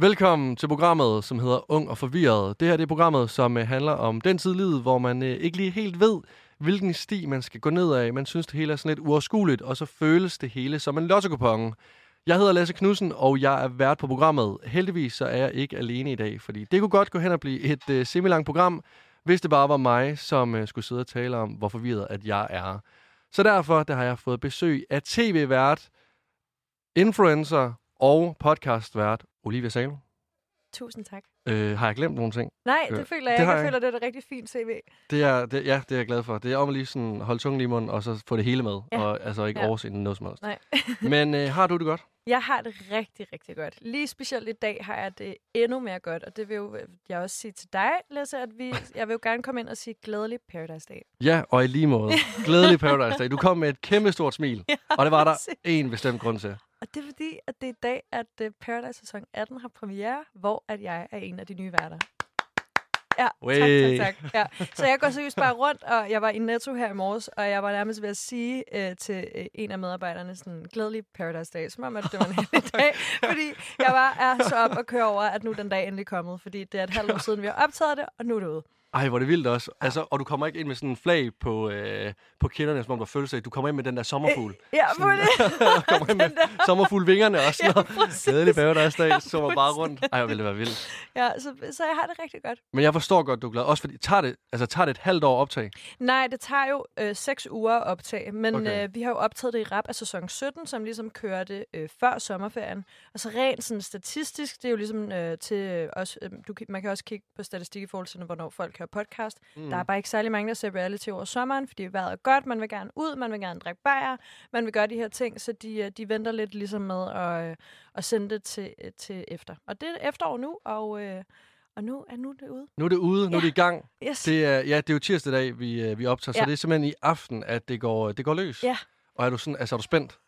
Velkommen til programmet, som hedder Ung og Forvirret. Det her det er programmet, som uh, handler om den tid i livet, hvor man uh, ikke lige helt ved, hvilken sti man skal gå ned af. Man synes, det hele er sådan lidt uoverskueligt, og så føles det hele som en lotto Jeg hedder Lasse Knudsen, og jeg er vært på programmet. Heldigvis så er jeg ikke alene i dag, fordi det kunne godt gå hen og blive et uh, semilangt program, hvis det bare var mig, som uh, skulle sidde og tale om, hvor forvirret at jeg er. Så derfor der har jeg fået besøg af tv-vært, influencer og podcastvært Olivia Salo. Tusind tak. Øh, har jeg glemt nogle ting? Nej, det Øh, føler jeg det ikke. Jeg jeg føler, det er et rigtig fint CV. Det er, det, ja, det er jeg glad for. Det er om at lige sådan holde tungen i munden, og så få det hele med. Ja. Og altså ikke Ja. overse noget som helst. Nej. Men øh, har du det godt? Jeg har det rigtig, rigtig godt. Lige specielt i dag har jeg det endnu mere godt, og det vil jo jeg også sige til dig, Lasse, at vi, jeg vil jo gerne komme ind og sige glædelig Paradise Day. Ja, og i lige måde. Glædelig Paradise Day. Du kom med et kæmpe stort smil. Ja, Og det var der en bestemt grund til. Og det er fordi, at det er i dag, at uh, Paradise sæson 18 har premiere, hvor at jeg er en af de nye værter. Ja, Wey. tak, tak, tak. Ja. Så jeg går seriøst bare rundt, og jeg var i Netto her i morges, og jeg var nærmest ved at sige øh, til øh, en af medarbejderne sådan, glædelig Paradise Day, som om at det var en heldig dag, fordi jeg var er så op og køre over, at nu den dag endelig kommet, fordi det er et halvt år siden, vi har optaget det, og nu er det ude. Ej, hvor er det vildt også. Altså, og du kommer ikke ind med sådan en flag på, øh, på kinderne, som om du har fødselsdag. Du kommer ind med den der sommerfugl. Ja, Sådan- muligt. kommer ind med sommerfuglvingerne og sådan Ja, præcis. Glædelig Day, Ja, var bare rundt. Ej, hvor ville det være vildt. Ja, så, så jeg har det rigtig godt. Men jeg forstår godt, du er glad. Også fordi, tager det, altså, tager det et halvt år optag? Nej, det tager jo øh, seks uger at optage, men Okay. øh, vi har jo optaget det i rap af sæson 17, som ligesom kørte øh, før sommerferien. Og så rent sådan statistisk, det er jo ligesom øh, til øh, os, øh, du, man kan også kigge på statistik i forhold til, hvornår folk hører podcast. Mm. Der er bare ikke særlig mange, der ser reality over sommeren, fordi vejret er godt, man vil gerne ud, man vil gerne drikke bajer, man vil gøre de her ting, så de, øh, de venter lidt ligesom med at, øh, at sende det til, øh, til efter. Og det er efterår nu, og, øh, og nu er nu det ude. Nu er det ude, nu er Ja. det i gang. Yes. Det er, ja, det er jo tirsdag dag, vi, vi optager, så Ja. det er simpelthen i aften, at det går, det går løs. Ja. Og er du sådan, altså er du spændt?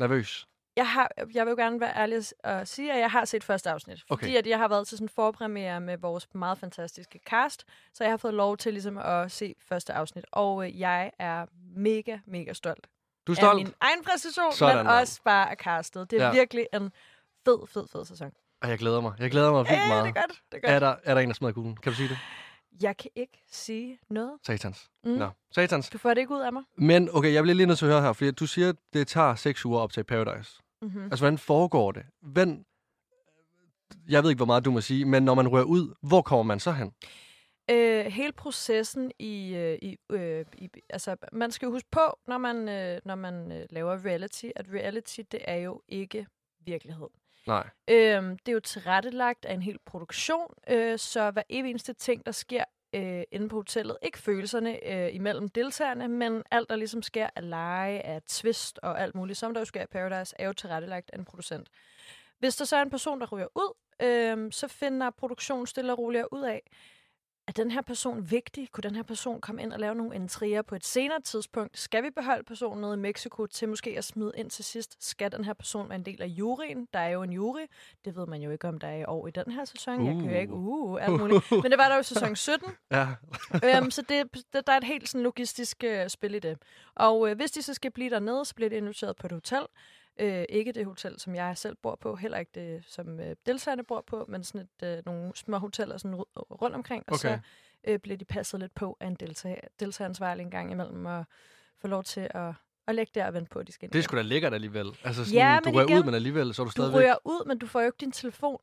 Nervøs? Jeg, har, jeg vil jo gerne være ærlig og sige, at jeg har set første afsnit. Fordi Okay. at jeg har været til sådan en forpremiere med vores meget fantastiske cast, så jeg har fået lov til ligesom at se første afsnit. Og øh, jeg er mega, mega stolt, Du er af stolt? min egen præstation, Sådan, men også bare af castet. Det er Ja. virkelig en fed, fed, fed sæson. Og jeg glæder mig. Jeg glæder mig vildt Ja, meget. det er godt. Det er godt. Er der, er der en, der smadrer kuglen? Kan du sige det? Jeg kan ikke sige noget. Satans. Mm. Nå, satans. Du får det ikke ud af mig. Men okay, jeg bliver lige nødt til at høre her, fordi du siger, at det tager seks uger op til Paradise. Mm-hmm. Altså, hvordan foregår det? Hvem, jeg ved ikke, hvor meget du må sige, men når man rører ud, hvor kommer man så hen? Øh, hele processen i, øh, i, øh, i altså man skal jo huske på, når man øh, når man øh, laver reality, at reality det er jo ikke virkelighed. Nej. Øhm, det er jo tilrettelagt af en hel produktion, øh, så hver evig eneste ting, der sker øh, inde på hotellet, ikke følelserne øh, imellem deltagerne, men alt, der ligesom sker af lege, af twist og alt muligt, som der jo sker i Paradise, er jo tilrettelagt af en producent. Hvis der så er en person, der ryger ud, øh, så finder produktionen stille og roligt ud af, er den her person vigtig? Kunne den her person komme ind og lave nogle intriger på et senere tidspunkt? Skal vi beholde personen nede i Mexico til måske at smide ind til sidst? Skal den her person være en del af juryen? Der er jo en jury. Det ved man jo ikke, om der er i år i den her sæson. Jeg kan jo ikke, uh, alt muligt. Men det var der jo i sæson 17. Ja. øhm, så det, det, der er et helt sådan logistisk øh, spil i det. Og øh, hvis de så skal blive dernede, så bliver de inviteret på et hotel. Øh, ikke det hotel, som jeg selv bor på, heller ikke det, som øh, deltagerne bor på, men sådan et, øh, nogle små hoteller sådan ru- rundt omkring. Og Okay. så øh, bliver de passet lidt på af en deltager, deltageransvarlig en gang imellem, og få lov til at, at lægge der og vente på, at de skal ind Det er sgu da lækkert alligevel. Altså, sådan, Ja, du rører igen, ud, men alligevel, så er du Du stadigvæk... ryger ud, men du får jo ikke din telefon.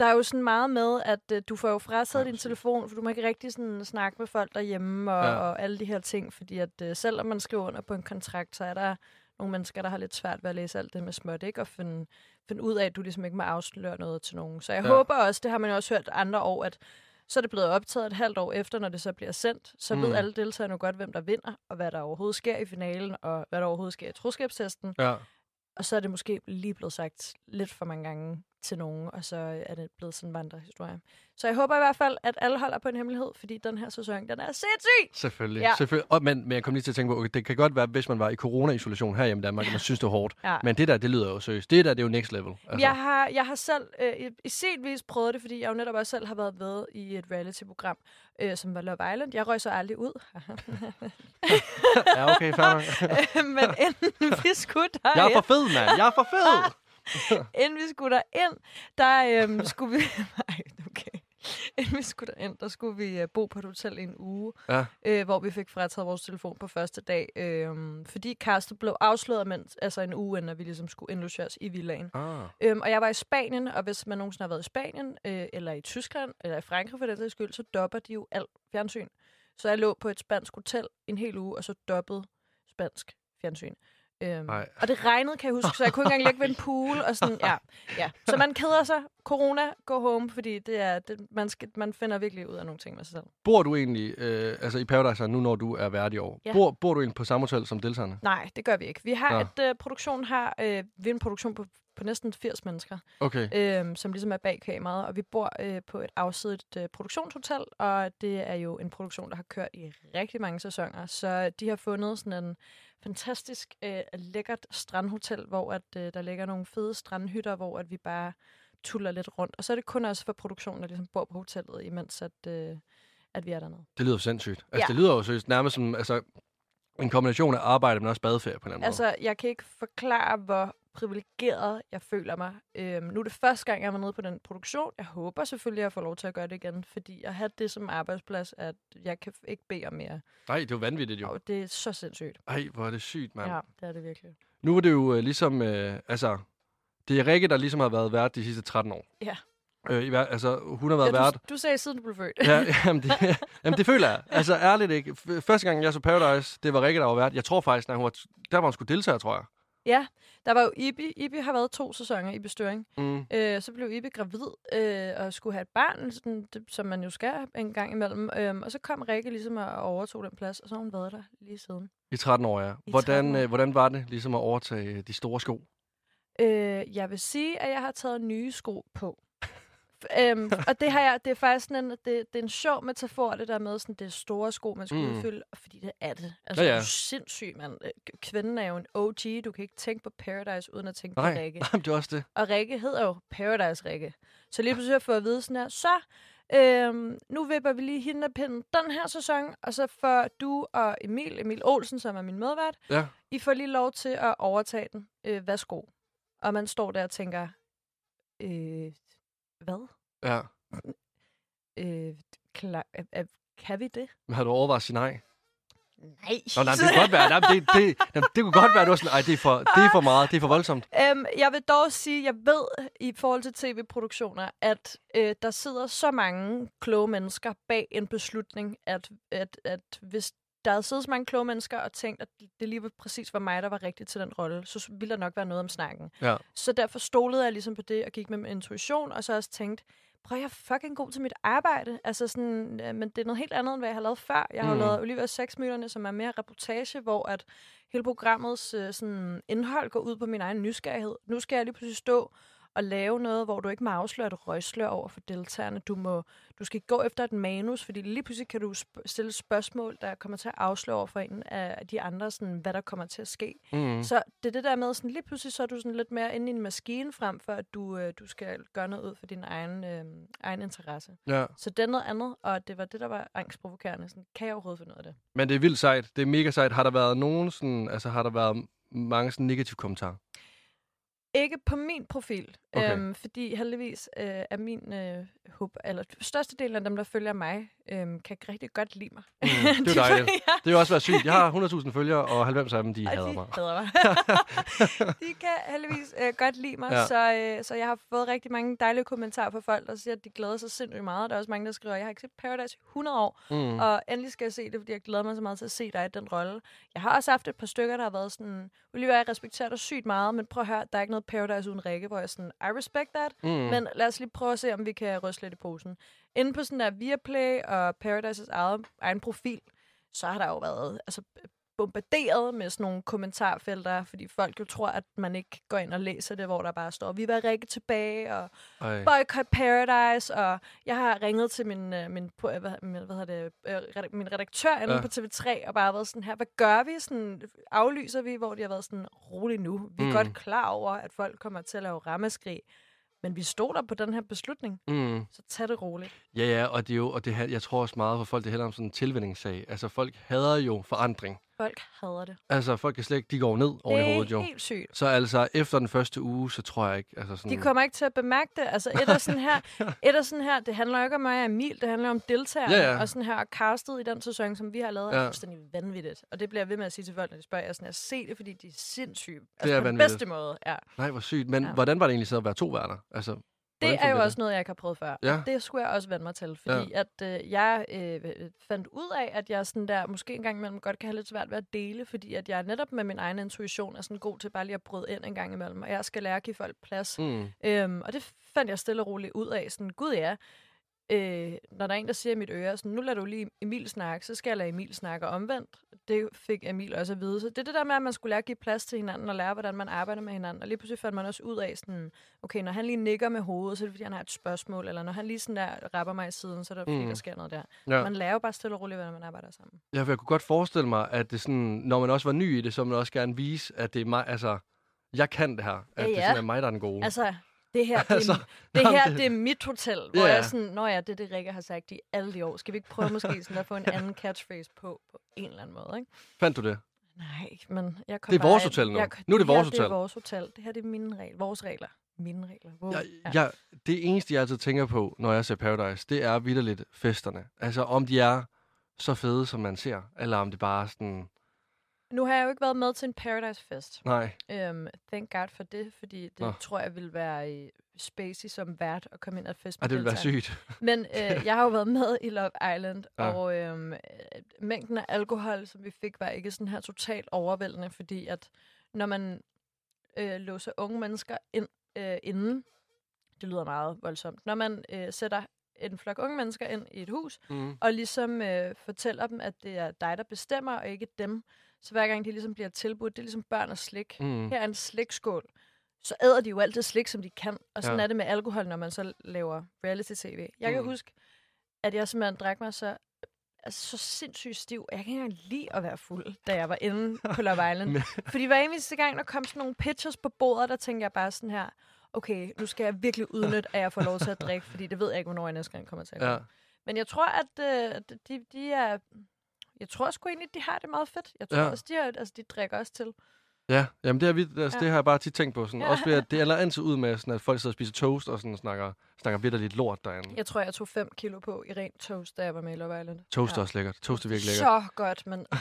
Der er jo sådan meget med, at øh, du får jo frataget Ja, din telefon, for du må ikke rigtig sådan snakke med folk derhjemme og, ja. og alle de her ting, fordi at øh, selvom man skriver under på en kontrakt, så er der nogle mennesker, der har lidt svært ved at læse alt det med småt, ikke? Og finde, finde ud af, at du ligesom ikke må afsløre noget til nogen. Så jeg Ja. håber også, det har man jo også hørt andre år, at så er det blevet optaget et halvt år efter, når det så bliver sendt. Så mm. Mm. ved alle deltagerne jo godt, hvem der vinder, og hvad der overhovedet sker i finalen, og hvad der overhovedet sker i troskabstesten. Ja. Og så er det måske lige blevet sagt lidt for mange gange til nogen, og så er det blevet sådan en vandrehistorie. Så jeg håber i hvert fald, at alle holder på en hemmelighed, fordi den her sæson, den er sindssyg! Selvfølgelig. Ja. Selvfølgelig. Og, men, men jeg kom lige til at tænke på, okay, det kan godt være, hvis man var i corona-isolation her hjemme i Danmark, og man synes, det var hårdt. Ja. Men det der, det lyder jo seriøst. Det der, det er jo next level. Altså. Jeg, har, jeg har selv øh, i, set vis prøvet det, fordi jeg jo netop også selv har været med i et reality-program, øh, som var Love Island. Jeg røg så aldrig ud. ja, okay, fair nok. Men inden vi skulle der Jeg er for fed, mand. Jeg er for fed. inden vi skulle ind, der øhm, skulle vi... Nej, okay. Inden vi skulle ind, der skulle vi øh, bo på et hotel i en uge, Ja. øh, hvor vi fik frataget vores telefon på første dag, øh, fordi Karsten blev afsløret, mens, altså en uge inden, at vi ligesom skulle indlogeres i villaen. Ah. Øhm, og jeg var i Spanien, og hvis man nogensinde har været i Spanien, øh, eller i Tyskland, eller i Frankrig for den sags skyld, så dopper de jo alt fjernsyn. Så jeg lå på et spansk hotel en hel uge, og så doppede spansk fjernsyn. Øhm, og det regnede, kan jeg huske, så jeg kunne ikke engang ligge ved en pool. Og sådan, ja, ja. Så man keder sig. Corona, go home, fordi det er, det, man, skal, man finder virkelig ud af nogle ting med sig selv. Bor du egentlig øh, altså i Paradise nu, når du er vært i år? Ja. Bor, bor du egentlig på samme hotel som deltagerne? Nej, det gør vi ikke. Vi har Nå. et, øh, produktion har, øh, vi er en produktion på, på næsten 80 mennesker. Okay. øhm, som ligesom er bag kameraet. Og vi bor øh, på et afsidigt øh, produktionshotel, og det er jo en produktion, der har kørt i rigtig mange sæsoner. Så de har fundet sådan en fantastisk øh, lækkert strandhotel, hvor at, øh, der ligger nogle fede strandhytter, hvor at vi bare tuller lidt rundt. Og så er det kun også for produktionen, der ligesom bor på hotellet, imens at, øh, at vi er dernede. Det lyder sindssygt. Altså, Ja. det lyder jo seriøst nærmest som altså, en kombination af arbejde, men også badeferie på en eller anden Altså, jeg kan ikke forklare, hvor privilegeret jeg føler mig. Øhm, nu er det første gang, jeg var nede på den produktion. Jeg håber selvfølgelig, at jeg får lov til at gøre det igen, fordi at have det som arbejdsplads, at jeg kan ikke bede om mere. Nej, det er jo vanvittigt jo. Og det er så sindssygt. Ej, hvor er det sygt, mand. Ja, det er det virkelig. Nu er det jo øh, ligesom, øh, altså, det er Rikke, der ligesom har været vært de sidste 13 år. Ja. Øh, altså, hun har været Ja, vært. du, du sagde, siden du blev født. ja, jamen det, jamen, det føler jeg. Altså, ærligt ikke. Første gang, jeg så Paradise, det var Rikke, der var vært. Jeg tror faktisk, når hun var, der var hun skulle deltage, tror jeg. Ja, der var jo Ibi. Ibi har været to sæsoner i bestøring. Mm. Øh, så blev Ibi gravid øh, og skulle have et barn, sådan, det, som man jo skal en gang imellem. Øhm, og så kom Rikke ligesom og overtog den plads, og så har hun været der lige siden. I 13 år, ja. I Hvordan, 13 år. øh, hvordan var det ligesom at overtage de store sko? Øh, jeg vil sige, at jeg har taget nye sko på. Øhm, og det har jeg, det er faktisk sådan en, det, det er en sjov metafor, det der med, sådan, det er store sko, man skal Mm. udfylde, og fordi det er det. Altså, Ja, ja, du er sindssyg, mand. Øh, Kvinden er jo en OG, du kan ikke tænke på Paradise, uden at tænke Nej, på Rikke. nej, det er også det. Og Rikke hedder jo Paradise Rikke. Så lige pludselig har jeg at vide sådan her, så øhm, nu vipper vi lige hende af pinden den her sæson, og så får du og Emil, Emil Olsen, som er min medvært, Ja. I får lige lov til at overtage den. Øh, værsgo. Og man står der og tænker, øh, hvad? Ja. Øh, klar, kan vi det? Men har du overvejet at sige nej? Nej. Nå, nej, det kunne godt være. Nej, det, det, jamen, det kunne godt være, at du var sådan, Ej, det er, for, det er for meget, det er for voldsomt. Øhm, jeg vil dog sige, jeg ved i forhold til tv-produktioner, at øh, der sidder så mange kloge mennesker bag en beslutning, at, at, at hvis der havde siddet så mange kloge mennesker og tænkt, at det lige var præcis var mig, der var rigtig til den rolle, så ville der nok være noget om snakken. Ja. Så derfor stolede jeg ligesom på det og gik med min intuition, og så også tænkt, prøv jeg er fucking god til mit arbejde. Altså sådan, men det er noget helt andet, end hvad jeg har lavet før. Jeg har Mm. lavet Olivia 6 minutterne, som er mere reportage, hvor at hele programmets øh, sådan, indhold går ud på min egen nysgerrighed. Nu skal jeg lige pludselig stå og lave noget, hvor du ikke må afsløre et røgslør over for deltagerne. Du, må, du skal gå efter et manus, fordi lige pludselig kan du sp- stille spørgsmål, der kommer til at afsløre over for en af de andre, sådan, hvad der kommer til at ske. Mm. Så det er det der med, sådan, lige pludselig så er du sådan lidt mere inde i en maskine, frem for at du, øh, du skal gøre noget ud for din egen, øh, egen interesse. Ja. Så det er noget andet, og det var det, der var angstprovokerende. Sådan, kan jeg overhovedet finde ud af det? Men det er vildt sejt. Det er mega sejt. Har der været nogen sådan, altså har der været mange sådan negative kommentarer? Ikke på min profil, Okay. øhm, fordi heldigvis øh, er min øh, håb, eller størstedelen af dem, der følger mig, øhm, kan rigtig godt lide mig. Mm, det er jo De- dejligt. ja, Det er jo også været sygt. Jeg har 100.000 følgere, og 90 af dem, de og hader de mig. hader mig. de kan heldigvis øh, godt lide mig, ja. så, øh, så jeg har fået rigtig mange dejlige kommentarer fra folk, der siger, at de glæder sig sindssygt meget. Der er også mange, der skriver, at jeg har ikke set Paradise i 100 år, Mm. og endelig skal jeg se det, fordi jeg glæder mig så meget til at se dig i den rolle. Jeg har også haft et par stykker, der har været sådan, Olivia, jeg respekterer dig sygt meget, men prøv at høre, der er ikke noget Paradise uden Rikke, hvor jeg sådan, I respect that, Mm. men lad os lige prøve at se, om vi kan ryste lidt i posen. Inde på sådan der Viaplay og Paradises eget, egen profil, så har der jo været altså, bombarderet med sådan nogle kommentarfelter, fordi folk jo tror, at man ikke går ind og læser det, hvor der bare står, vi var Rikke tilbage, og Ej. boycott Paradise, og jeg har ringet til min, øh, min, hvad, hvad hedder det, øh, redak- min redaktør inde Ja. på TV3, og bare været sådan her, hvad gør vi? Sådan, aflyser vi, hvor de har været sådan, rolig nu. Vi er Mm. godt klar over, at folk kommer til at lave rammeskrig, men vi stoler på den her beslutning, Mm. så tag det roligt. Ja, ja, og det er jo, og det, jeg tror også meget for folk, det handler om sådan en tilvændingssag. Altså, folk hader jo forandring. Folk hader det. Altså, folk kan slet ikke, de går ned over i det hovedet, er jo. helt sygt. Så altså, efter den første uge, så tror jeg ikke, altså sådan... De kommer ikke til at bemærke det. Altså, et er sådan her, et er sådan her det handler jo ikke om mig og Emil, det handler om deltagerne. Ja, ja. Og sådan her, og castet i den sæson, som vi har lavet, er Ja. fuldstændig vanvittigt. Og det bliver jeg ved med at sige til folk, når de spørger, jeg er sådan her, se det, fordi de er sindssyge. Altså, er på den bedste måde, ja. Nej, hvor sygt. Men Ja. hvordan var det egentlig så at være to værter? Altså, Det er jo også noget, jeg ikke har prøvet før. Ja. Det skulle jeg også vende mig til, fordi ja. at øh, jeg øh, fandt ud af, at jeg sådan der måske en gang imellem godt kan have lidt svært ved at dele, fordi at jeg netop med min egen intuition er sådan god til bare lige at bryde ind en gang imellem, og jeg skal lære at give folk plads. mm, Øhm, og det fandt jeg stille og roligt ud af. Sådan, gud ja, øh, når der er en, der siger i mit øre, sådan, nu lader du lige Emil snakke, så skal jeg lade Emil snakke og omvendt. Det fik Emil også at vide. Så det er det der med, at man skulle lære at give plads til hinanden og lære, hvordan man arbejder med hinanden. Og lige pludselig fandt man også ud af, sådan, okay, når han lige nikker med hovedet, så er det fordi, han har et spørgsmål. Eller når han lige sådan der rapper mig i siden, så er det fordi, Mm. der sker noget der. ja. Man lærer jo bare stille og roligt, hvordan man arbejder sammen. ja, for jeg kunne godt forestille mig, at det sådan, når man også var ny i det, så man også gerne vise, at det er mig, altså, jeg kan det her. At Ja, det ja. sådan er mig, der er den gode. Altså, det her, det er, Altså, det, her det- det er mit hotel, hvor Ja, jeg er sådan, når ja, det er det, Rikke har sagt i alle de år. Skal vi ikke prøve måske sådan at få en anden catchphrase på, på en eller anden måde, ikke? Fandt du det? Nej, men jeg kom Det er bare vores hotel nu. Jeg, Nu er det her, vores det er hotel. vores hotel. Det her det er mine regler. Vores regler. Mine regler. Wow. Jeg, jeg, det eneste, jeg altid tænker på, når jeg ser Paradise, det er vidderligt festerne. Altså, om de er så fede, som man ser, eller om det bare er sådan, Nu har jeg jo ikke været med til en Paradise Fest. nej, Um, thank God for det, fordi det Nå. tror jeg vil være i spacey som vært at komme ind og fest ah, med det ville være sygt. Men øh, jeg har jo været med i Love Island, Ja. ja. og øhm, øh, mængden af alkohol, som vi fik, var ikke sådan her totalt overvældende, fordi at når man øh, låser unge mennesker ind øh, inden, det lyder meget voldsomt, når man øh, sætter en flok unge mennesker ind i et hus, Mm. og ligesom øh, fortæller dem, at det er dig, der bestemmer, og ikke dem, så hver gang de ligesom bliver tilbudt, det er ligesom børn og slik. Mm. Her er en slikskål. Så æder de jo alt det slik, som de kan. Og sådan Ja. ja. er det med alkohol, når man så laver reality-tv. Jeg kan Mm. huske, at jeg simpelthen drak mig så, altså, så sindssygt stiv. Jeg kan ikke engang lide at være fuld, da jeg var inde på Love Island. Fordi hver eneste gang, der kom sådan nogle pitchers på bordet, der tænkte jeg bare sådan her, okay, nu skal jeg virkelig udnytte, at jeg får lov til at drikke, fordi det ved jeg ikke, hvornår jeg næste gang kommer til at Ja. gøre. Men jeg tror, at øh, de, de er... Jeg tror sgu egentlig, de har det meget fedt. Jeg tror Ja. ja. også, de, har, altså, de drikker også til. Ja, jamen det, har vi, altså, ja. Ja. det har jeg bare tit tænkt på. Sådan. Ja. Også ved, at det ender altid ud med, sådan, at folk sidder og spiser toast og sådan, snakker, snakker vidderligt lort derinde. Jeg tror, jeg tog 5 kilo på i rent toast, da jeg var med i Love Island. Toast er Ja. også lækkert. Toast er virkelig lækkert. Så godt, men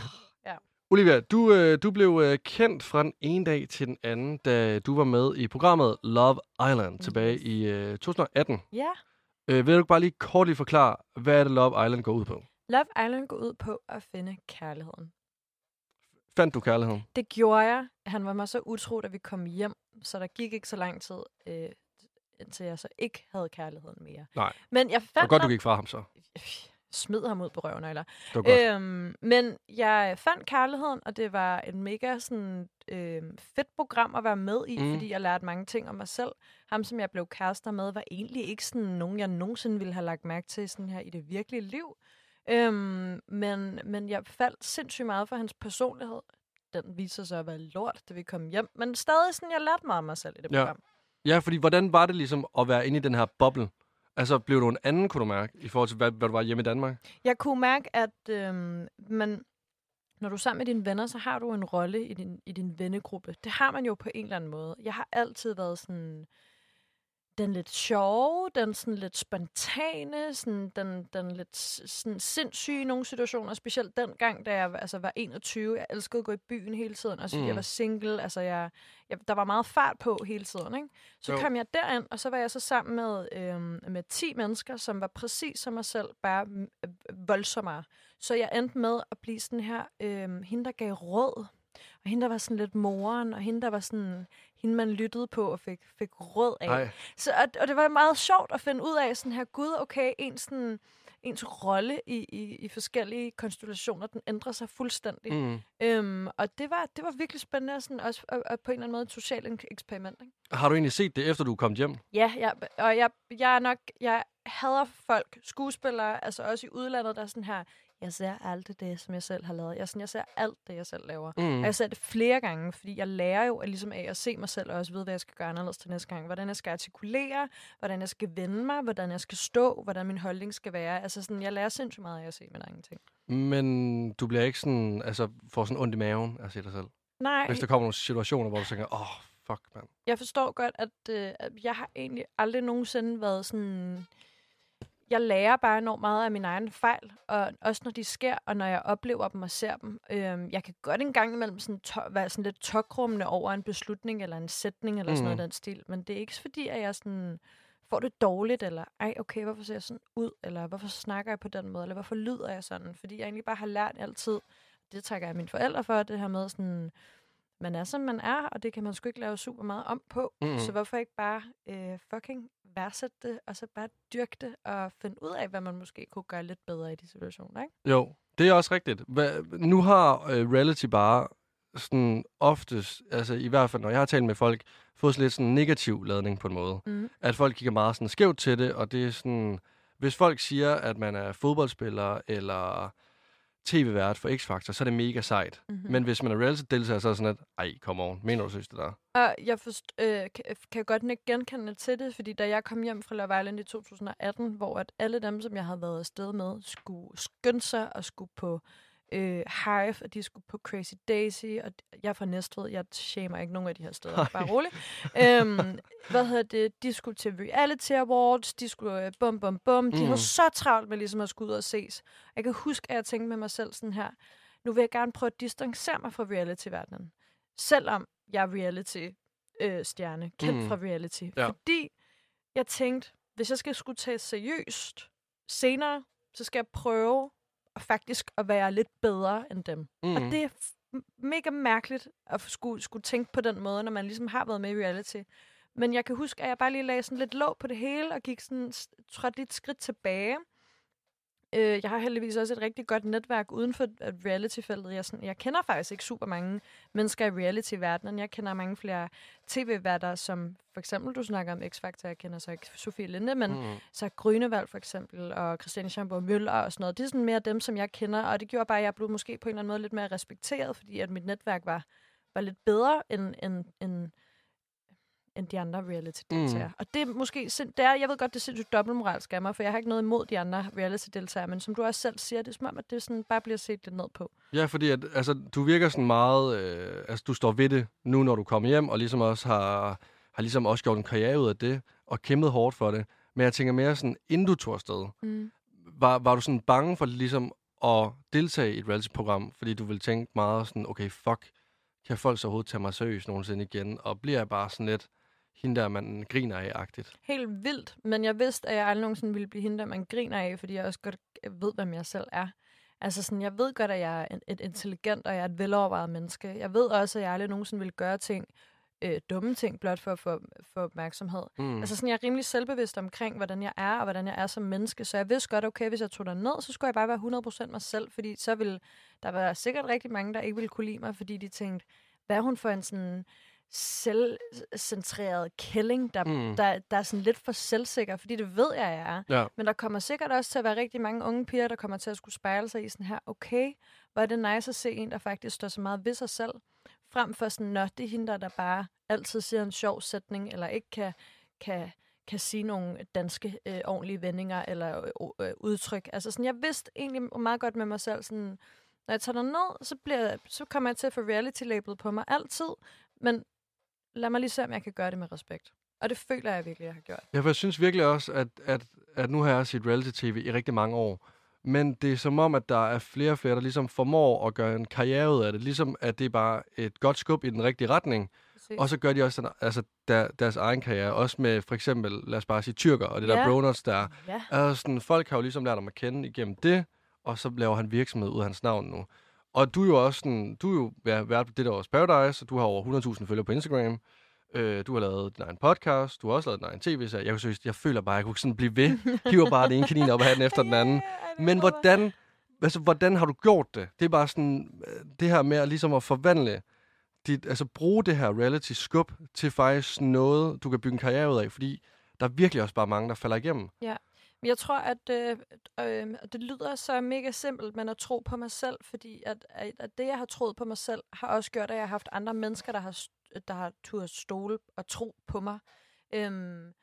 Olivia, du, øh, du blev øh, kendt fra den ene dag til den anden, da du var med i programmet Love Island tilbage Yes. i øh, 2018. ja. Øh, vil du bare lige kort lige forklare, hvad er det Love Island går ud på? Love Island går ud på at finde kærligheden. Fandt du kærligheden? Det gjorde jeg. Han var mig så utro, da vi kom hjem, så der gik ikke så lang tid, øh, indtil jeg så ikke havde kærligheden mere. Nej. Men jeg Det fandt var godt, du ham- gik fra ham så. smed ham ud på røven, eller? Det var. Øhm, men jeg fandt kærligheden, og det var et mega sådan, øhm, fedt program at være med i, mm. fordi jeg lærte mange ting om mig selv. Ham, som jeg blev kærester med, var egentlig ikke sådan nogen, jeg nogensinde ville have lagt mærke til sådan her i det virkelige liv. Øhm, men, men jeg faldt sindssygt meget for hans personlighed. Den viser sig at være lort, da vi kom hjem. Men stadig sådan, jeg lærte meget om mig selv i det Ja. program. Ja, fordi hvordan var det ligesom at være inde i den her boble? Altså, blev du en anden, kunne du mærke, i forhold til, hvad, hvad du var hjemme i Danmark? Jeg kunne mærke, at øhm, man, når du er sammen med dine venner, så har du en rolle i din, i din vennegruppe. Det har man jo på en eller anden måde. Jeg har altid været sådan den lidt sjove, den sådan lidt spontane, sådan, den, den lidt sådan sindssyge i nogle situationer. Specielt den gang, da jeg altså, var 21. Jeg elskede at gå i byen hele tiden, også fordi Mm. jeg var single. Altså, jeg, jeg, der var meget fart på hele tiden. Ikke? Så Jo. kom jeg derind, og så var jeg så sammen med, øhm, med 10 mennesker, som var præcis som mig selv, bare øh, voldsommere. Så jeg endte med at blive sådan her, øhm, hende der gav råd, og hende der var sådan lidt moren, og hende der var sådan, hende man lyttede på og fik, fik råd af. Så, og, og det var meget sjovt at finde ud af sådan her, gud, okay, ens, sådan, ens rolle i, i, i forskellige konstellationer, den ændrer sig fuldstændig. Mm. Øhm, og det var, det var virkelig spændende, sådan også, og, og på en eller anden måde et socialt ek- eksperiment. Ikke? Har du egentlig set det, efter du kom hjem? Ja, jeg, og jeg, jeg er nok, jeg hader folk, skuespillere, altså også i udlandet, der er sådan her, jeg ser aldrig det, som jeg selv har lavet. Jeg, sådan, jeg ser alt det, jeg selv laver. Mm. Og jeg ser det flere gange, fordi jeg lærer jo at, ligesom af at se mig selv, og også vide, hvad jeg skal gøre anderledes til næste gang. Hvordan jeg skal artikulere, hvordan jeg skal vende mig, hvordan jeg skal stå, hvordan min holdning skal være. Altså sådan, jeg lærer sindssygt meget af at se mine egne ting. Men du bliver ikke sådan, altså, får sådan ondt i maven af at se dig selv? Nej, Hvis der kommer nogle situationer, hvor du tænker, åh, oh, fuck, mand. jeg forstår godt, at, øh, at jeg har egentlig aldrig nogensinde været sådan... Jeg lærer bare enormt meget af mine egne fejl, og også når de sker, og når jeg oplever dem og ser dem. Øhm, jeg kan godt en gang imellem sådan to- være sådan lidt tokrummende over en beslutning, eller en sætning, eller sådan noget Mhm. i den stil. Men det er ikke fordi, at jeg sådan får det dårligt, eller ej, okay, hvorfor ser jeg sådan ud, eller hvorfor snakker jeg på den måde, eller hvorfor lyder jeg sådan? Fordi jeg egentlig bare har lært altid, det takker jeg mine forældre for, det her med sådan, man er, som man er, og det kan man sgu ikke lave super meget om på. Mm. Så hvorfor ikke bare øh, fucking værdsætte det, og så bare dyrke det, og finde ud af, hvad man måske kunne gøre lidt bedre i de situationer, ikke? Jo, det er også rigtigt. Hva, nu har øh, reality bare sådan oftest, altså i hvert fald når jeg har talt med folk, fået lidt sådan negativ ladning på en måde. Mm. At folk kigger meget sådan skævt til det, og det er sådan, hvis folk siger, at man er fodboldspiller eller tv-vært for X-Factor, så er det mega sejt. Mm-hmm. Men hvis man er reality-deltager, så er det sådan, at ej, come on, mener du synes det der? Og jeg forst, øh, kan, kan godt ikke genkende til det, fordi da jeg kom hjem fra Love Island i 2018, hvor at alle dem, som jeg havde været afsted med, skulle skynde sig og skulle på øh, Hive, og de skulle på Crazy Daisy, og jeg er fra Næstved, jeg shamer ikke nogen af de her steder, Nej. bare roligt. øhm, hvad hedder det? De skulle til Reality Awards, de skulle øh, bum bum bum, de Mm. havde så travlt med ligesom at skulle ud og ses. Jeg kan huske, at jeg tænkte med mig selv sådan her, nu vil jeg gerne prøve at distancere mig fra reality-verdenen. Selvom jeg er reality-stjerne, kendt Mm. fra reality. Ja. Fordi jeg tænkte, hvis jeg skal skulle tage seriøst senere, så skal jeg prøve faktisk at være lidt bedre end dem. Mm. Og det er mega mærkeligt at skulle, skulle tænke på den måde, når man ligesom har været med i reality. Men jeg kan huske, at jeg bare lige lagde sådan lidt låg på det hele, og gik sådan, trådte lidt skridt tilbage. Øh, jeg har heldigvis også et rigtig godt netværk uden for reality-feltet. Jeg, sådan, jeg kender faktisk ikke super mange mennesker i reality-verdenen. Jeg kender mange flere tv-værter, som for eksempel, du snakker om X-Factor, jeg kender så ikke Sofie Linde, men Mm. så Grønevald for eksempel, og Christiane Schamburg Møller og sådan noget. Det er sådan mere dem, som jeg kender, og det gjorde bare, at jeg blev måske på en eller anden måde lidt mere respekteret, fordi at mit netværk var, var lidt bedre end, end, end, end de andre reality-deltagere. Mm. Og det er måske, sind- det er, jeg ved godt, det er sindssygt dobbeltmoralsk af mig, for jeg har ikke noget imod de andre reality-deltagere, men som du også selv siger, det er som om, at det sådan bare bliver set lidt ned på. Ja, fordi at, altså, du virker sådan meget... Øh, altså, du står ved det nu, når du kommer hjem, og ligesom også har, har ligesom også gjort en karriere ud af det, og kæmpet hårdt for det. Men jeg tænker mere sådan, inden du tog afsted, Mm. var, var du sådan bange for ligesom at deltage i et reality-program, fordi du ville tænke meget sådan, okay, fuck, kan folk så overhovedet tage mig seriøst nogensinde igen? Og bliver jeg bare sådan lidt hende der, man griner af-agtigt? Helt vildt, men jeg vidste, at jeg aldrig nogensinde ville blive hende, der man griner af, fordi jeg også godt ved, hvem jeg selv er. Altså sådan, jeg ved godt, at jeg er et intelligent, og jeg er et velovervejet menneske. Jeg ved også, at jeg aldrig nogensinde vil gøre ting, øh, dumme ting, blot for at få for opmærksomhed. Mm. Altså sådan, jeg er rimelig selvbevidst omkring, hvordan jeg er, og hvordan jeg er som menneske. Så jeg vidste godt, okay, hvis jeg tog der ned, så skulle jeg bare være 100% mig selv, fordi så ville der være sikkert rigtig mange, der ikke ville kunne lide mig, fordi de tænkte, hvad er hun for en sådan selvcentreret kælling, der, Mm. der, der er sådan lidt for selvsikker, fordi det ved jeg, jeg er. Ja. Men der kommer sikkert også til at være rigtig mange unge piger, der kommer til at skulle spejle sig i sådan her, okay, hvor er det nice at se en, der faktisk står så meget ved sig selv, frem for sådan, nå, det er hende, der, bare altid siger en sjov sætning, eller ikke kan, kan, kan sige nogle danske øh, ordentlige vendinger eller øh, øh, udtryk. Altså sådan, jeg vidste egentlig meget godt med mig selv, sådan, når jeg tager ned, så, bliver, så kommer jeg til at få reality-labelet på mig altid, men lad mig lige se, om jeg kan gøre det med respekt. Og det føler jeg virkelig, jeg har gjort. Ja, for jeg synes virkelig også, at, at, at nu har jeg set reality-tv i rigtig mange år. Men det er som om, at der er flere og flere, der ligesom formår at gøre en karriere ud af det. Ligesom at det er bare et godt skub i den rigtige retning. Præcis. Og så gør de også den, altså, der, deres egen karriere. Også med for eksempel, lad os bare sige, tyrker og det der Ja. Bronuts der. Ja, Altså, sådan, folk har jo ligesom lært ham at kende igennem det, og så laver han virksomhed ud af hans navn nu. Og du er jo også sådan, du er jo ja, været på det der års Paradise, og du har over 100.000 følgere på Instagram. Øh, du har lavet din egen podcast, du har også lavet din egen tv-serie. Jeg, seriøst- jeg føler bare, at jeg kunne sådan blive ved. Hiver bare den ene kanin op af den efter den anden. Men hvordan, altså, hvordan har du gjort det? Det er bare sådan, øh, det her med at, ligesom at forvandle, dit, altså bruge det her reality-skub til faktisk noget, du kan bygge en karriere ud af, fordi der er virkelig også bare mange, der falder igennem. Jeg tror, at øh, øh, det lyder så mega simpelt, men at tro på mig selv, fordi at, at, at det, jeg har troet på mig selv, har også gjort, at jeg har haft andre mennesker, der har, der har turde stole og tro på mig. Øhm,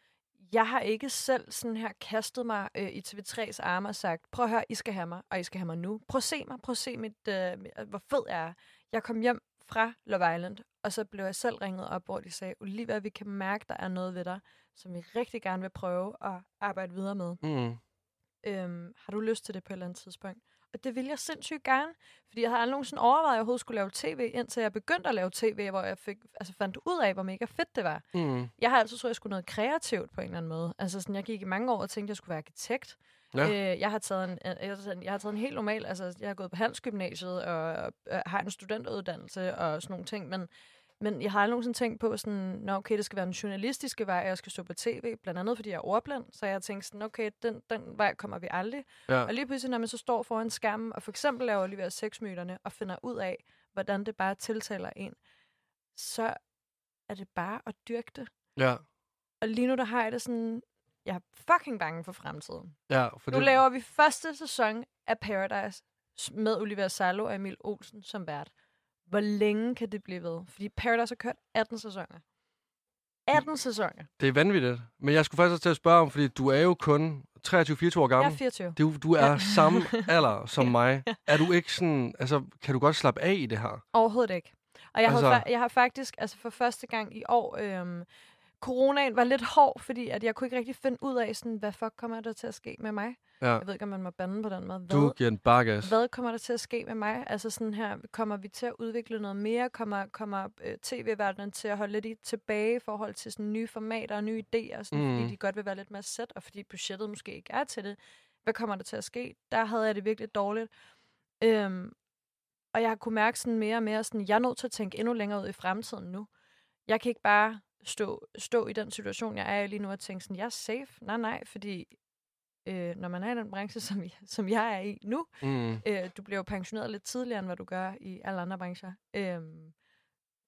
jeg har ikke selv sådan her kastet mig øh, i TV3's arme og sagt, prøv at høre, I skal have mig, og I skal have mig nu. Prøv at se mig, prøv at se, mit, øh, øh hvor fed jeg er. Jeg kom hjem fra Love Island, og så blev jeg selv ringet op, hvor de sagde, Olivia, vi kan mærke, der er noget ved dig, som vi rigtig gerne vil prøve at arbejde videre med. Mm. Øhm, har du lyst til det på et eller andet tidspunkt? Og det vil jeg sindssygt gerne, fordi jeg havde aldrig nogensinde overvejet, at jeg overhovedet skulle lave tv, indtil jeg begyndte at lave tv, hvor jeg fik, altså fandt ud af, hvor mega fedt det var. Mm. Jeg har altid troet, at jeg skulle noget kreativt på en eller anden måde. Altså sådan, jeg gik i mange år og tænkte, at jeg skulle være arkitekt. Ja. Øh, jeg, har taget en, jeg, har taget en, jeg har taget en helt normal, altså jeg har gået på Handelsgymnasiet og, og, og har en studenteruddannelse og sådan nogle ting, men men jeg har aldrig nogensinde tænkt på sådan, Nå, okay, det skal være en journalistiske vej, jeg skal stå på tv, blandt andet fordi jeg er ordblind. Så jeg har tænkt sådan, okay, den, den vej kommer vi aldrig. Ja. Og lige pludselig, når man så står foran skærmen, og for eksempel laver Olivia sexmyterne, og finder ud af, hvordan det bare tiltaler en, så er det bare at dyrke det. Ja. Og lige nu, der har jeg det sådan, jeg er fucking bange for fremtiden. Ja, for Nu det, laver vi første sæson af Paradise med Olivia Salo og Emil Olsen som vært. Hvor længe kan det blive ved? Fordi Paradise har kørt 18 sæsoner. 18 sæsoner. det er vanvittigt. Men jeg skulle faktisk også til at spørge om, fordi du er jo kun 23-24 år Jeg gammel. er 24. Du, du er Ja. samme alder som mig. Er du ikke sådan, altså, kan du godt slappe af i det her? Overhovedet ikke. Og jeg, Altså- har, jeg har faktisk, altså for første gang i år, øhm, coronaen var lidt hård, fordi at jeg kunne ikke rigtig finde ud af, sådan, hvad fuck kommer der til at ske med mig? Ja. Jeg ved ikke, om man må bande på den måde. Hvad, Du giver en bakgas. hvad kommer der til at ske med mig? Altså sådan her, kommer vi til at udvikle noget mere? Kommer, kommer øh, tv-verdenen til at holde lidt i tilbage i forhold til sådan nye formater og nye idéer? Sådan, Mm. Fordi de godt vil være lidt mere sæt, og fordi budgettet måske ikke er til det. Hvad kommer der til at ske? Der havde jeg det virkelig dårligt. Øhm, og jeg har kunne mærke sådan mere og mere, sådan, jeg er nødt til at tænke endnu længere ud i fremtiden nu. Jeg kan ikke bare stå, stå i den situation, jeg er i lige nu, og tænke sådan, jeg er safe. Nej, nej, fordi øh, når man er i den branche, som som jeg er i nu, Mm. øh, du bliver jo pensioneret lidt tidligere, end hvad du gør i alle andre brancher. Øhm,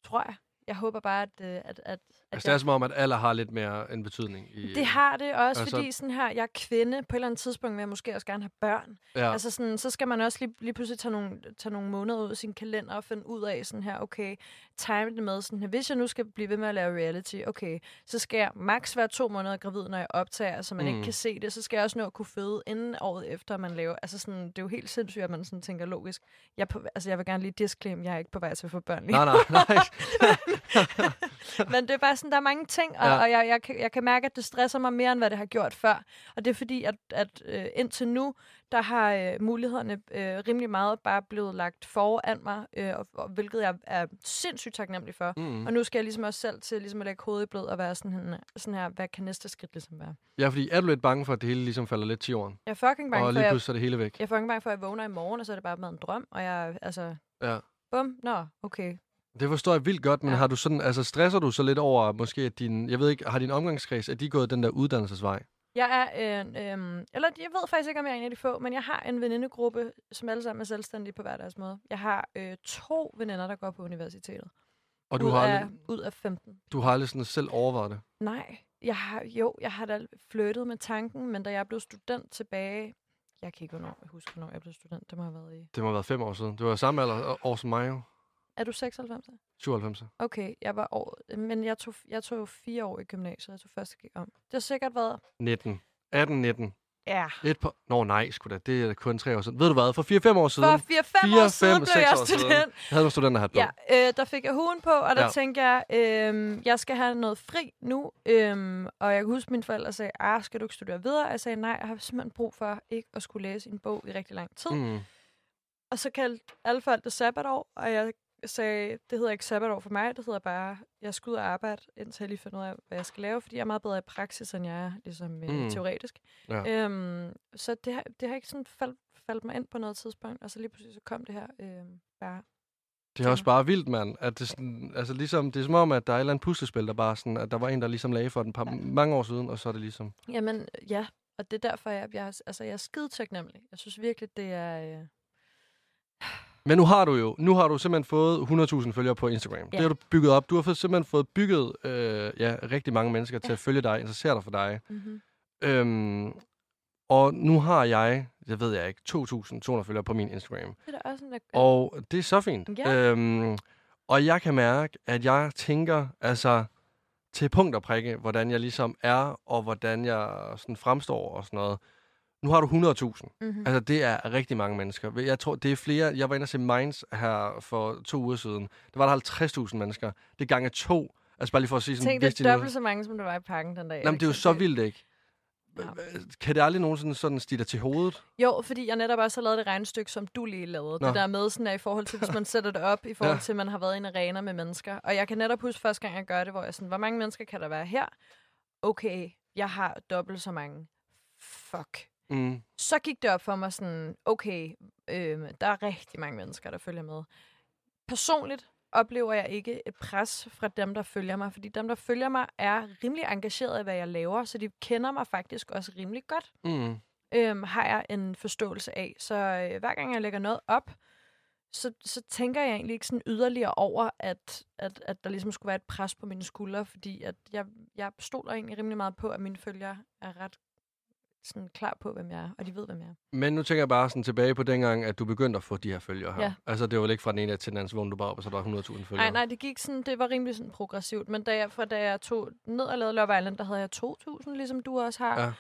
tror jeg. Jeg håber bare, at, øh, at, at, at Altså, det er som om, at alder har lidt mere en betydning. I, det har det også, Altså- fordi sådan her, jeg er kvinde, på et eller andet tidspunkt vil jeg måske også gerne have børn. Ja. Altså sådan, så skal man også lige, lige pludselig tage nogle, tage nogle måneder ud af sin kalender og finde ud af sådan her, okay, time det med sådan her, hvis jeg nu skal blive ved med at lave reality, okay, så skal jeg maks være to måneder gravid, når jeg optager, så man mm. Ikke kan se det, så skal jeg også nå at kunne føde inden året efter, man laver, altså sådan, det er jo helt sindssygt, at man sådan tænker logisk. Jeg, på, altså jeg vil gerne lige disclaim, jeg er ikke på vej til at få børn lige Nej, nej, nej. Men det er bare sådan, der er mange ting, og, Ja. og jeg, jeg, kan, jeg kan mærke, at det stresser mig mere, end hvad det har gjort før. Og det er fordi, at, at øh, indtil nu, der har øh, mulighederne øh, rimelig meget bare blevet lagt foran mig, øh, og, og, hvilket jeg er sindssygt taknemmelig for. Mm. Og nu skal jeg ligesom også selv til ligesom at lægge hovedet i blød og være sådan, her, sådan her, hvad kan næste skridt ligesom være? Ja, fordi er du lidt bange for, at det hele ligesom falder lidt til jorden? Jeg er fucking bange og for, lige pludselig er det hele væk. jeg er fucking bange for, at jeg vågner i morgen, og så er det bare med en drøm, og jeg, altså, Ja. bum, nå, okay. Det forstår jeg vildt godt, men ja. Har du sådan, altså stresser du så lidt over, måske at din, jeg ved ikke, har din omgangskreds, er de gået den der uddannelsesvej? Jeg er en, øhm, eller jeg ved faktisk ikke, om jeg er en af de få, men jeg har en venindegruppe, som alle sammen er selvstændige på hver deres måde. Jeg har øh, to veninder, der går på universitetet. Og du ud, har, af, aldrig, ud af 15. du har aldrig sådan selv overvejet det? Nej, jeg har, jo, jeg har da flyttet med tanken, men da jeg blev student tilbage, jeg kan ikke hvornår, jeg husker, hvornår jeg blev student, det må have været i. Det må have været fem år siden. Det var samme alder, år som mig jo. Er du 96? 97. Okay, jeg var år, men jeg tog, jeg tog fire år i gymnasiet, jeg tog første gik om. Det har sikkert været, 19. 18, 19. ja, Et par... Nå nej, sgu da. Det er kun tre år siden. Ved du hvad? For 4-5 år siden. for 4-5 Fire, år siden fem, blev seks jeg år siden. student. Jeg havde en studenterhat på. Ja, øh, der fik jeg huen på, og der Ja. tænkte jeg, øh, jeg skal have noget fri nu. Øh, og jeg kan huske, at mine forældre sagde, ah, skal du ikke studere videre? Jeg sagde, nej, jeg har simpelthen brug for ikke at skulle læse en bog i rigtig lang tid. Mm. Og så kaldte alle folk det sabbatår, og jeg sagde, det hedder ikke sabbatår for mig, det hedder bare, jeg skal ud og arbejde, indtil jeg lige finder ud af, hvad jeg skal lave, fordi jeg er meget bedre i praksis, end jeg er ligesom, Mm. mm. teoretisk. Ja. Øhm, så det har, det har ikke sådan faldt, faldt mig ind på noget tidspunkt, og så lige pludselig så kom det her øhm, bare Det er også bare vildt, mand. At det, sådan, altså ligesom, det er som om, at der er et eller andet puslespil, der bare sådan, at der var en, der ligesom lagde for den par, mange år siden, og så er det ligesom... Jamen, ja. Og det er derfor, jeg, jeg, altså, jeg er skide taknemmelig. Jeg synes virkelig, det er... Øh... Men nu har du jo, nu har du simpelthen fået 100.000 følgere på Instagram. Ja. Det har du bygget op. Du har fået, simpelthen fået bygget øh, ja, rigtig mange mennesker til Ja. at følge dig, interessere dig for dig. Mm-hmm. Øhm, Og nu har jeg, jeg ved jeg ikke, 2.200 følgere på min Instagram. Det er da også en, Og det er så fint. Ja. Øhm, og jeg kan mærke, at jeg tænker altså til punkt og prikke, hvordan jeg ligesom er, og hvordan jeg sådan fremstår og sådan noget. Nu har du 100.000. mm-hmm. Altså, det er rigtig mange mennesker. Jeg tror, det er flere. Jeg var inde og se Minds her for to uger siden. Der var der 50.000 mennesker. Det er gange to. Altså, bare lige for at sige sådan... Tænk, det er dobbelt så mange, som der var i parken den dag. Nå, men det er jo så vildt, ikke? Ja. Kan det aldrig nogensinde sådan stige dig til hovedet? Jo, fordi jeg netop også har lavet det regnestykke, som du lige lavede. Nå. Det der med, sådan er i forhold til, hvis man sætter det op, i forhold Ja. til, at man har været i en arena med mennesker. Og jeg kan netop huske første gang, jeg gør det, hvor jeg sådan, hvor mange mennesker kan der være her? Okay, jeg har dobbelt så mange. Fuck. Mm. Så gik det op for mig sådan, okay, øh, der er rigtig mange mennesker, der følger med. Personligt oplever jeg ikke et pres fra dem, der følger mig, fordi dem, der følger mig, er rimelig engageret i, hvad jeg laver, så de kender mig faktisk også rimelig godt Mm. øhm, har jeg en forståelse af. Så øh, hver gang jeg lægger noget op, så, så tænker jeg egentlig ikke sådan yderligere over, at, at, at der ligesom skulle være et pres på mine skuldre, fordi at jeg, jeg stoler egentlig rimelig meget på, at mine følgere er ret sådan klar på, hvem jeg er, og de ved, hvem jeg er. Men nu tænker jeg bare sådan tilbage på dengang, at du begyndte at få de her følgere her. Ja. Altså, det var vel ikke fra den ene til den anden, så du bare op, og så var der 100.000 følgere. Nej, nej, det gik sådan, det var rimelig sådan progressivt, men da jeg, fra da jeg tog ned og lavede Love Island, der havde jeg 2.000, ligesom du også har. Ja.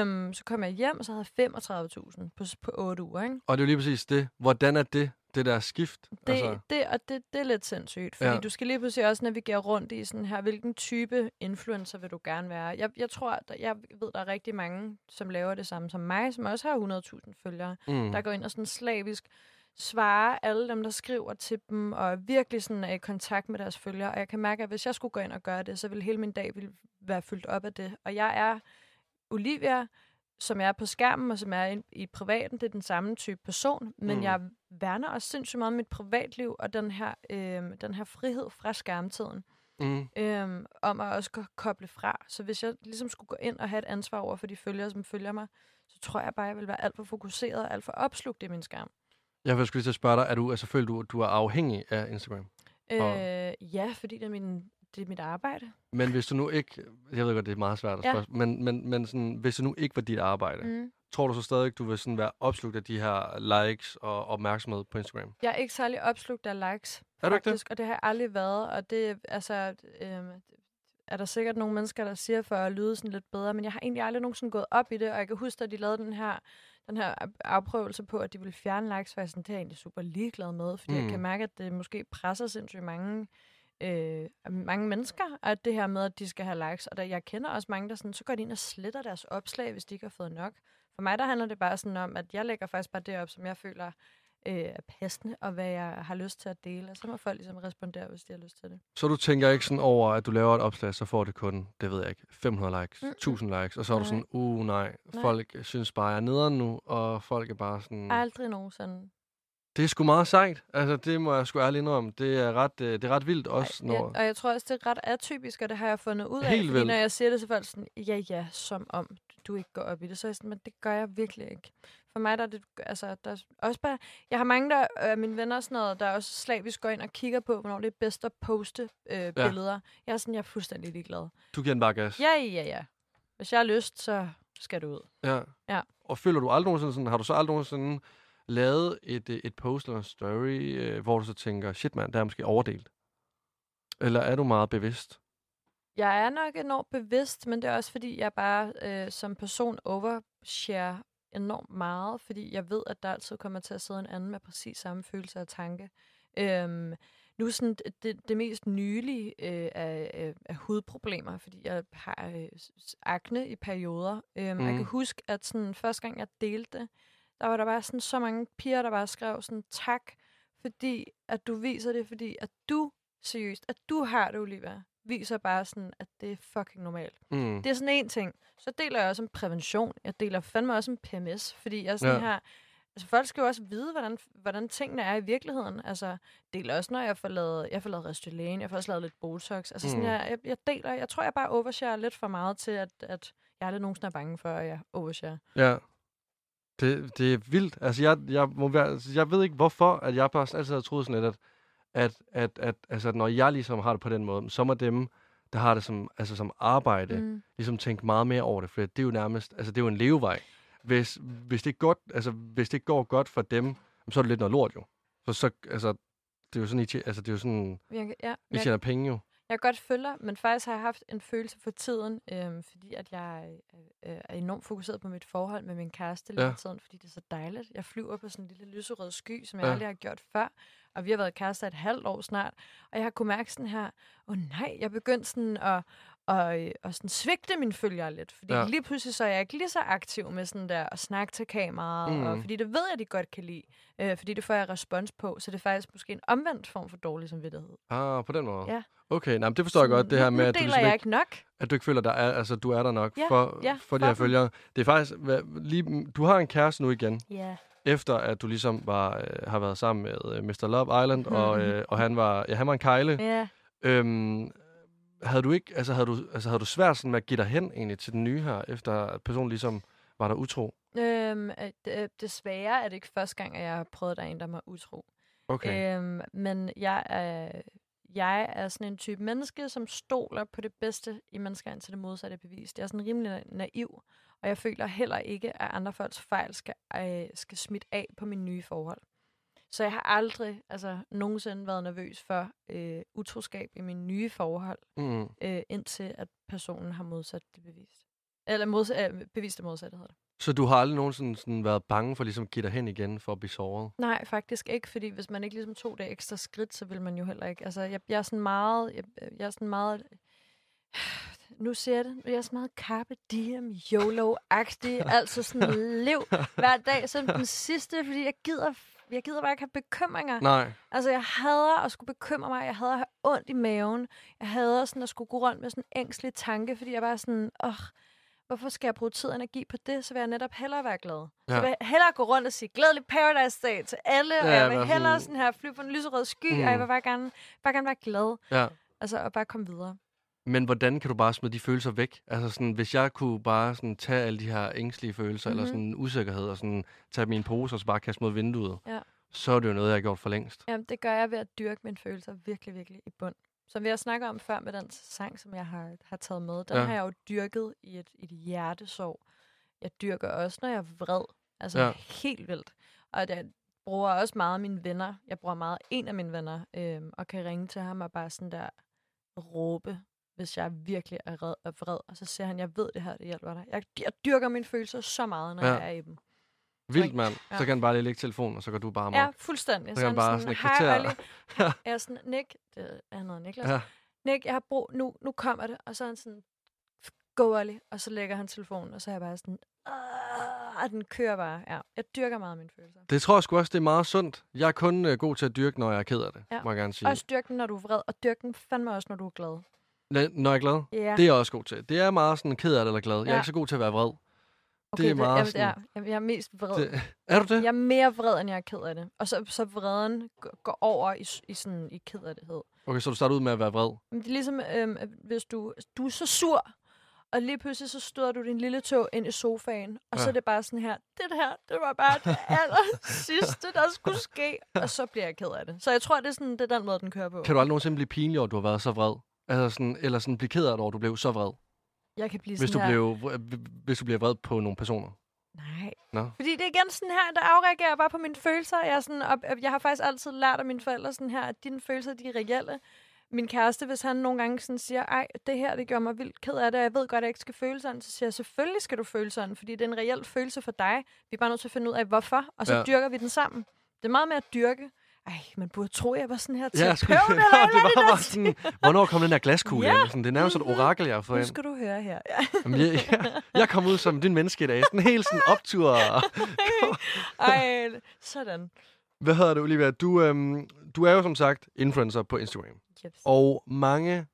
Øhm, så kom jeg hjem, og så havde jeg 35.000 på, på 8 uger, ikke? Og det er jo lige præcis det. Hvordan er det, det der skift? Det, altså, det, og det, det er lidt sindssygt, fordi Ja. du skal lige pludselig også navigere rundt i sådan her, hvilken type influencer vil du gerne være? Jeg, jeg tror, at jeg ved, der er rigtig mange, som laver det samme som mig, som også har 100.000 følgere, mm. der går ind og sådan slavisk svarer alle dem, der skriver til dem, og virkelig sådan er i kontakt med deres følgere. Og jeg kan mærke, at hvis jeg skulle gå ind og gøre det, så ville hele min dag ville være fyldt op af det. Og jeg er Olivia, som jeg er på skærmen, og som er i, i privaten. Det er den samme type person, men Mm. jeg værner også sindssygt meget om mit privatliv, og den her, øh, den her frihed fra skærmtiden, Mm. øh, om at også ko- koble fra. Så hvis jeg ligesom skulle gå ind og have et ansvar over for de følgere, som følger mig, så tror jeg bare, jeg vil være alt for fokuseret og alt for opslugt i min skærm. Jeg vil skulle lige til at spørge dig, er du, altså, føler du, du er afhængig af Instagram? Og- Øh, ja, fordi det er, min, det er mit arbejde. Men hvis du nu ikke, jeg ved godt, det er meget svært at Ja. spørge, men, men, men sådan, hvis det nu ikke var dit arbejde, mm. Tror du så stadig, du vil sådan være opslugt af de her likes og opmærksomhed på Instagram? Jeg er ikke særlig opslugt af likes, Er ikke det? faktisk, og det har jeg aldrig været. Og det, altså, øh, er der sikkert nogle mennesker, der siger for at lyde sådan lidt bedre, men jeg har egentlig aldrig nogensinde gået op i det, og jeg kan huske, at de lavede den her, den her afprøvelse på, at de ville fjerne likes, for jeg sådan, det er jeg egentlig super ligeglad med, fordi. Mm. jeg kan mærke, at det måske presser sindssygt mange, øh, mange mennesker, at det her med, at de skal have likes, og der, jeg kender også mange, der sådan, så går de ind og sletter deres opslag, hvis de ikke har fået nok. For mig, der handler det bare sådan om, at jeg lægger faktisk bare det op, som jeg føler øh, er passende, og hvad jeg har lyst til at dele, og så må folk ligesom respondere, hvis de har lyst til det. Så du tænker ikke sådan over, at du laver et opslag, så får det kun, det ved jeg ikke, 500 likes, Mm-mm. 1000 likes, og så er du sådan, uh nej, Nej. folk synes bare, jeg er nederen nu, og folk er bare sådan, Aldrig nogensinde. Det er sgu meget sejt, altså det må jeg sgu ærligt indrømme, det er ret, øh, det er ret vildt også, når... jeg, og jeg tror også, det er ret atypisk, og det har jeg fundet ud af. Helt fordi når jeg siger det til folk, sådan, ja ja, som om du ikke går op i det, så er jeg sådan, men det gør jeg virkelig ikke. For mig der er det, altså, der er også bare, jeg har mange der, øh, mine venner og sådan noget, der også slavisk går ind og kigger på, hvornår det er bedst at poste øh, ja. billeder. Jeg er sådan, jeg er fuldstændig ligeglad. Du giver den bare gas. Ja, ja, ja. Hvis jeg har lyst, så skal du ud. Ja. Ja. Og føler du aldrig nogensinde sådan, har du så aldrig nogensinde lavet et, øh, et post eller en story, øh, hvor du så tænker, shit mand, det er måske overdelt? Eller er du meget bevidst? Jeg er nok enormt bevidst, men det er også fordi, jeg bare øh, som person overshare enormt meget, fordi jeg ved, at der altid kommer til at sidde en anden med præcis samme følelse og tanke. Øhm, nu sådan det- det, mest nylige øh, er, er, er hudproblemer, fordi jeg har øh, akne i perioder. Øhm, mm. Jeg Mm. kan huske, at sådan, første gang jeg delte det, der var der bare sådan, så mange piger, der bare skrev sådan, tak, fordi at du viser det, fordi at du, seriøst, at du har det, Olivia, viser bare sådan, at det er fucking normalt. Mm. Det er sådan en ting. Så deler jeg også en prævention. Jeg deler fandme også en PMS, fordi jeg sådan Ja. her... Altså, folk skal jo også vide, hvordan, hvordan tingene er i virkeligheden. Altså, deler også, når jeg får lavet, jeg får lavet Restylane, jeg får også lavet lidt Botox. Altså, sådan, Mm. jeg, jeg, jeg, deler, jeg tror, jeg bare overshare lidt for meget til, at, at jeg aldrig nogensinde er bange for, at jeg overshare. Ja. Det, det er vildt. Altså, jeg, jeg, må være, altså, jeg ved ikke, hvorfor, at jeg bare altid har troet sådan lidt, at, at, at, at altså, når jeg ligesom har det på den måde, så må dem, der har det som, altså, som arbejde, mm. Ligesom tænke meget mere over det, for det er jo nærmest, altså det er jo en levevej. hvis, hvis, det godt, altså, hvis det går godt for dem, så er det lidt noget lort jo. Så, så altså, det er jo sådan, I, altså, det er jo sådan, Jeg, ja, I jeg, tjener penge jo. Jeg godt følge dig, men faktisk har jeg haft en følelse for tiden, øhm, fordi at jeg øh, er enormt fokuseret på mit forhold med min kæreste Ja. tiden, fordi det er så dejligt. Jeg flyver på sådan en lille lyserød sky, som jeg Ja. aldrig har gjort før, og vi har været kærester et halvt år snart, og jeg har kunnet mærke sådan her, åh oh, nej, jeg begyndte sådan at, og, øh, og sådan svigte mine følgere lidt. Fordi Ja. lige pludselig så er jeg ikke lige så aktiv med sådan der at snakke til kameraet, mm. og fordi det ved jeg, de godt kan lide. Øh, fordi det får jeg respons på, så det er faktisk måske en omvendt form for dårlig samvittighed. Ah, på den måde. Ja. Okay, nej, men det forstår jeg godt, det her med, at du, ligesom ikke, ikke nok. at du ikke føler, der er, altså, du er der nok Ja, for, ja, for de her følgere. Det er faktisk, lige, du har en kæreste nu igen, Ja. efter at du ligesom var, øh, har været sammen med øh, Mr. Love Island, og, Mhm. øh, og han var, ja, han var en kejle. Ja. Øhm, havde du ikke, altså havde du, altså havde du svært sådan med at give dig hen egentlig til den nye her, efter at personen ligesom var der utro? Øhm, øh, desværre er det ikke første gang, at jeg har prøvet, at der er en, der mig utro. Okay. Øhm, men jeg er, jeg er sådan en type menneske, som stoler på det bedste i mennesker, indtil det modsatte er bevist. Jeg er sådan rimelig na- naiv, og jeg føler heller ikke, at andre folks fejl skal, øh, skal smitte af på mine nye forhold. Så jeg har aldrig altså, nogensinde været nervøs for øh, utroskab i mine nye forhold, Mm. øh, indtil at personen har modsat det bevist. Eller modsat, øh, bevist det modsatte, hedder det. Så du har aldrig nogensinde sådan været bange for ligesom at give dig hen igen for at blive såret? Nej, faktisk ikke, fordi hvis man ikke ligesom tog det ekstra skridt, så vil man jo heller ikke. Altså, jeg, jeg er sådan meget, jeg, jeg er sådan meget, nu ser jeg det, jeg er sådan meget carpe diem, YOLO-agtig, altså sådan lev hver dag som den sidste, fordi jeg gider, jeg gider bare ikke have bekymringer. Nej. Altså, jeg hader at skulle bekymre mig. Jeg hader at have ondt i maven. Jeg hader sådan at skulle gå rundt med sådan en ængstelig tanke, fordi jeg bare sådan, åh, hvorfor skal jeg bruge tid og energi på det? Så vil jeg netop hellere være glad. Ja. Så vil jeg hellere gå rundt og sige glædelig Paradise Day til alle, ja, og jeg vil hellere sådan- sådan her flyve på en lyserød sky, mm. Mm. og jeg vil bare gerne, bare gerne være glad. Ja. Altså, og bare komme videre. Men hvordan kan du bare smide de følelser væk? Altså sådan, hvis jeg kunne bare sådan tage alle de her ængstlige følelser, mm-hmm. eller Mhm. sådan usikkerhed, og sådan tage min pose og så bare kaste mod vinduet, Ja. så er det jo noget, jeg har gjort for længst. Jamen, det gør jeg ved at dyrke mine følelser virkelig, virkelig i bund. Som vi har snakket om før med den sang, som jeg har, har taget med, den Ja. har jeg jo dyrket i et, et hjertesorg. Jeg dyrker også, når jeg er vred. Altså Ja. helt vildt. Og jeg bruger også meget af mine venner. Jeg bruger meget en af mine venner, øhm, og kan ringe til ham og bare sådan der råbe, hvis jeg virkelig er vred, er vred. Og så siger han, jeg ved det her, det hjælper dig. Jeg, jeg dyrker mine følelser så meget, når ja. jeg er i dem. Vildt, mand. Ja. Så kan han bare lige lægge telefonen, og så går du bare amok. Ja, fuldstændig. Så kan han bare sådan et "Hej. Jeg er sådan, Nick, det, han hedder Niklas. Ja. Nick, jeg har brug, nu, nu kommer det. Og så er han sådan, go Olli. Og så lægger han telefonen, og så er jeg bare sådan, og den kører bare. Ja, jeg dyrker meget mine følelser. Det tror jeg sgu også, det er meget sundt. Jeg er kun uh, god til at dyrke, når jeg er ked af det, Ja. må jeg gerne sige. Også dyrk den, når du er vred, og dyrk den fandme også, når du er glad. N- når jeg er glad, Ja. det er jeg også god til. Det er meget sådan ked af det eller glad. Jeg er Ja. ikke så god til at være vred. Okay, det er meget jeg, sådan- jeg, jeg, jeg er mest vred. Det, er du det? Jeg er mere vred, end jeg er ked af det. Og så, så vreden går over i, i, sådan, i kederlighed. Okay, så du starter ud med at være vred. Men det er ligesom, øhm, hvis du, du er så sur, og lige pludselig så støder du din lille tog ind i sofaen, og ja. så er det bare sådan her, det her, det var bare det aller sidste, der skulle ske, og så bliver jeg ked af det. Så jeg tror, det er, sådan, det er den måde, den kører på. Kan du aldrig nogensinde blive pinlig over, at du har været så vred? Altså sådan, eller sådan blive ked af det over, at du blev så vred? Jeg kan blive Hvis du, sådan her, blev, hvis du bliver vred på nogle personer? nej. Nå. Fordi det er igen sådan her, der afreagerer jeg bare på mine følelser. Jeg, er sådan, og jeg har faktisk altid lært af mine forældre sådan her, at dine følelser, de er reelle. Min kæreste, hvis han nogle gange sådan siger, ej, det her, det gør mig vildt ked af det, og jeg ved godt, at jeg ikke skal føle sådan, så siger jeg, selvfølgelig skal du føle sådan, fordi det er en reel følelse for dig. Vi er bare nødt til at finde ud af, hvorfor, og så ja. dyrker vi den sammen. Det er meget med at dyrke. Ej, man burde tro, jeg var sådan her Ja, terapeut, sgu- eller det var bare sådan, hvornår kom den der glaskugle Ja. Sådan, det er nærmest et Mhm. orakel, jeg har fået Nu skal du høre her. Ja. Jamen, jeg, jeg, jeg kom ud som din menneske i dag. Sådan helt sådan optur. Ej, sådan. Hvad hedder det, Olivia? Du, øhm, du er jo som sagt influencer på Instagram. Yes. Og mange...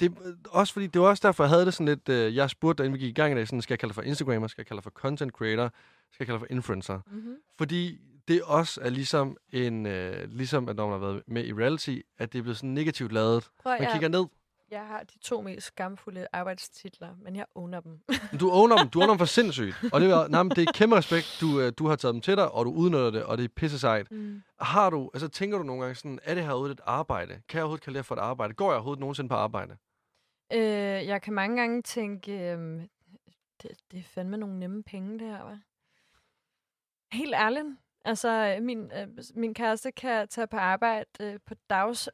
Det, også fordi, det var også derfor, jeg havde det sådan lidt... Øh, jeg spurgte inden vi gik i gang i dag, sådan, skal jeg kalde for Instagrammer, skal jeg kalde for content creator, skal jeg kalde for influencer? Mm-hmm. Fordi det også er ligesom en... Øh, ligesom at når man har været med i reality, at det er blevet sådan negativt lavet. Prøv, Man jeg, kigger ned. jeg har de to mest skamfulde arbejdstitler, men jeg owner dem. Du owner dem. Du owner dem for sindssygt. Og det er, nej, men det er kæmpe respekt. Du, øh, du har taget dem til dig, og du udnytter det, og det er pisse sejt. Mm. Har du, altså tænker du nogle gange sådan, er det her overhovedet et arbejde? Kan jeg overhovedet kalde det for et arbejde? Går jeg overhovedet nogensinde på arbejde? Øh, jeg kan mange gange tænke, øh, det, det er fandme nogle nemme penge, det her, hva'? Helt ærligt. Altså, min, øh, min kæreste kan tage på arbejde øh, på dags...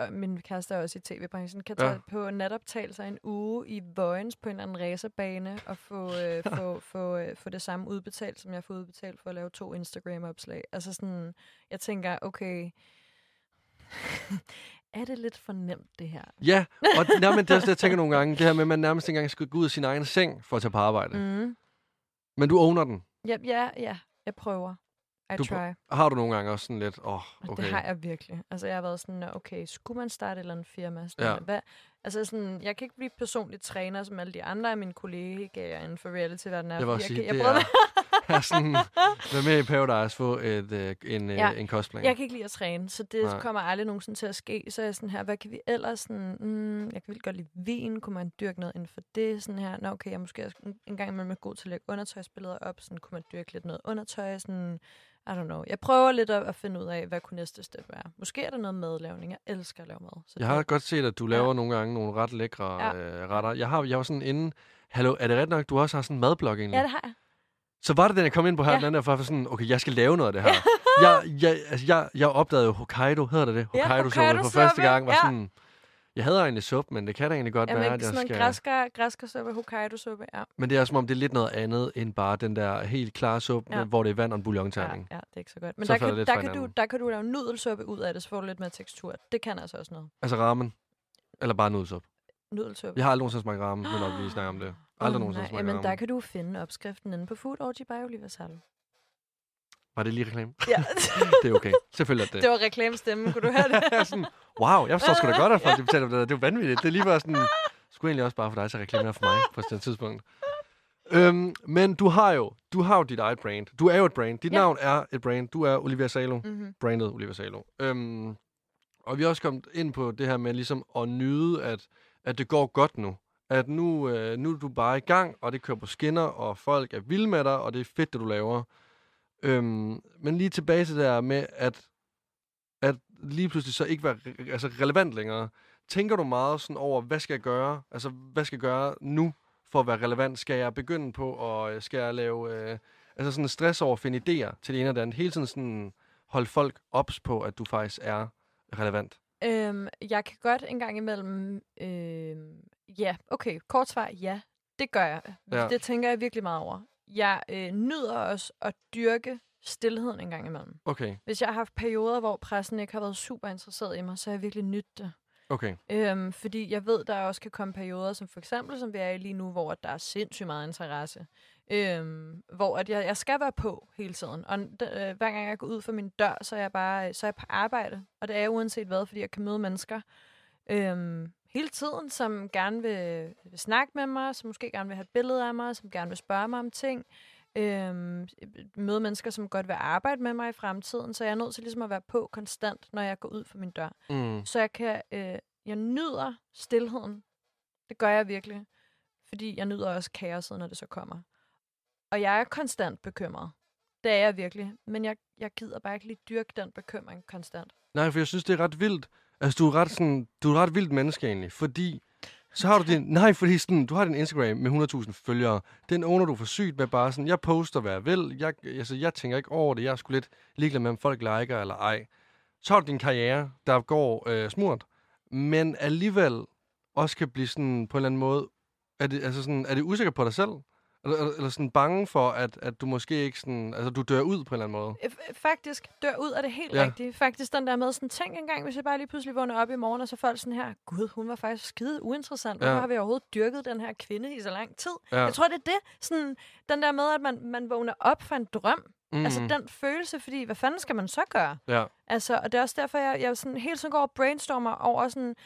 Øh, min kæreste er også i tv-branchen. Kan tage Ja. på natoptagelser en uge i Vojens på en eller anden racerbane og få, øh, få, få, øh, få det samme udbetalt, som jeg får udbetalt for at lave to Instagram-opslag. Altså sådan, jeg tænker, okay... er det lidt for nemt, det her? Ja, og nej, men det er også det, jeg tænker nogle gange. Det her med, at man nærmest ikke engang skal gå ud af sin egen seng for at tage på arbejde. Mm. Men du owner den. Ja, ja, ja, jeg prøver. I Du try. Har du nogle gange også sådan lidt, åh, oh, okay. Det har jeg virkelig. Altså, jeg har været sådan, "Nå, okay, skulle man starte et eller andet firma? Sådan, Ja. hvad? Altså, sådan, jeg kan ikke blive personlig træner, som alle de andre af mine kollegaer inden for reality-verdenen er. Jeg også sige, kan, jeg, bryder er, er sådan, være med i Paradise, få et, øh, en, Ja. ja. en kostplan. jeg kan ikke lide at træne, så det Nej. Kommer aldrig nogensinde til at ske. Så er jeg sådan her, hvad kan vi ellers sådan, mm, jeg kan virkelig godt lide vin, kunne man dyrke noget inden for det, sådan her, nå okay, jeg måske også en, gang imellem er god til at lægge undertøjsbilleder op, sådan kunne man dyrke lidt noget undertøj, sådan, I don't know. Jeg prøver lidt at, at finde ud af, hvad kunne næste step være. Måske er der noget madlavning. Jeg elsker at lave mad. Så Jeg har det, godt set, at du laver Ja. nogle gange nogle ret lækre Ja. øh, retter. Jeg har, jeg var sådan inde... Hallo, er det rigtigt nok, du også har sådan en madblog egentlig? ja, det har jeg. Så var det den, jeg kom ind på her, Ja. ja. den anden der, for sådan, okay, jeg skal lave noget af det her. jeg, jeg, altså, jeg, jeg opdagede jo Hokkaido, hedder det det? Ja, Hokkaido-suppe på Hokkaido-suppe, første gang. Var ja. sådan, jeg havde egentlig suppe, men det kan da egentlig godt Jamen, være, at sådan jeg en skal... græsker, græskersuppe, Hokkaido-suppe, ja. Men det er som om, det er lidt noget andet, end bare den der helt klare suppe, Ja. ja. hvor det er vand og en Ja, bouillonterning. ja, det er ikke så godt. Men Så der kan, der, kan du, der kan du lave nudelsuppe ud af det, så får du lidt mere tekstur. Det kan altså også noget. Altså ramen. Eller bare nudelsuppe. Nudelsuppe. Jeg har aldrig nogensinde smagt ramen, men nok lige snakke om det. Aldrig Åh, nogensinde nej, smagt Jamen, der kan du finde opskriften inde på Food Oliver Salo. Var det lige reklame? Ja, det er okay. Selvfølgelig er det. det var reklamestemmen. Kunne du høre det? Er sådan, wow, jeg forstår sgu da godt, at folk de betaler for det. Det er vanvittigt. Det er lige bare sådan, skulle egentlig også bare for dig til at reklamere for mig på et tidspunkt. Øhm, men du har jo du har jo dit eget brand. Du er jo et brand. Dit Ja. ja. navn er et brand. Du er Olivia Salo. mm-hmm. Brandet Olivia Salo. Øhm, og vi er også kommet ind på det her med ligesom at nyde, at, at det går godt nu. At nu, øh, nu er du bare i gang, og det kører på skinner, og folk er vilde med dig, og det er fedt, det du laver. Øhm, men lige tilbage til det der med, at, at lige pludselig så ikke være re- altså relevant længere. Tænker du meget sådan over, hvad skal jeg gøre? Altså, hvad skal jeg gøre nu for at være relevant? Skal jeg begynde på, og øh, skal jeg lave øh, altså sådan stress over at finde idéer til det ene og det andet? Hele tiden sådan holde folk ops på, at du faktisk er relevant øhm, jeg kan godt en gang imellem... Øhm, ja, okay. Kort svar, ja. Det gør jeg. Ja. Det tænker jeg virkelig meget over. Jeg øh, nyder også at dyrke stillheden en gang imellem. Okay, Hvis jeg har haft perioder, hvor pressen ikke har været super interesseret i mig, så har jeg virkelig nydt det okay. Øhm, fordi jeg ved, der også kan komme perioder, som for eksempel, som vi er i lige nu, hvor der er sindssygt meget interesse. Øhm, hvor at jeg, jeg skal være på hele tiden. Og øh, hver gang jeg går ud for min dør, så er jeg bare så er jeg på arbejde. Og det er jeg uanset hvad, fordi jeg kan møde mennesker øhm, hele tiden, som gerne vil, vil snakke med mig, som måske gerne vil have et billede af mig, som gerne vil spørge mig om ting. Øhm, møde mennesker, som godt vil arbejde med mig i fremtiden. Så jeg er nødt til ligesom at være på konstant, når jeg går ud for min dør Mm. så jeg kan, øh, jeg nyder stillheden. Det gør jeg virkelig. Fordi jeg nyder også kaoset, når det så kommer. Og jeg er konstant bekymret. Det er jeg virkelig. Men jeg, jeg gider bare ikke lige dyrke den bekymring konstant. Nej, for jeg synes, det er ret vildt. Altså, du er ret, sådan, du er et ret vildt menneske egentlig, fordi så har du din, nej, fordi sådan, du har din Instagram med 100.000 følgere. Den owner du for sygt med bare sådan, jeg poster, hvad jeg vil. Jeg, altså, jeg tænker ikke over det. Jeg er sgu lidt ligeglad med, om folk liker eller ej. Så har du din karriere, der går øh, smurt, men alligevel også kan blive sådan på en eller anden måde, er det, altså sådan, er det usikker på dig selv? Eller, eller, sådan bange for, at, at du måske ikke sådan, altså du dør ud på en eller anden måde? F- Faktisk dør ud af det helt Ja. rigtigt. Faktisk den der med sådan, tænk engang, hvis jeg bare lige pludselig vågner op i morgen, og så folk sådan her, gud, hun var faktisk skide uinteressant. Hvorfor Ja. har vi overhovedet dyrket den her kvinde i så lang tid? Ja. Jeg tror, det er det. Sådan, den der med, at man, man vågner op for en drøm. Mm. Altså den følelse, fordi hvad fanden skal man så gøre? Ja. Altså, og det er også derfor, jeg, jeg sådan, hele tiden går og brainstormer over sådan,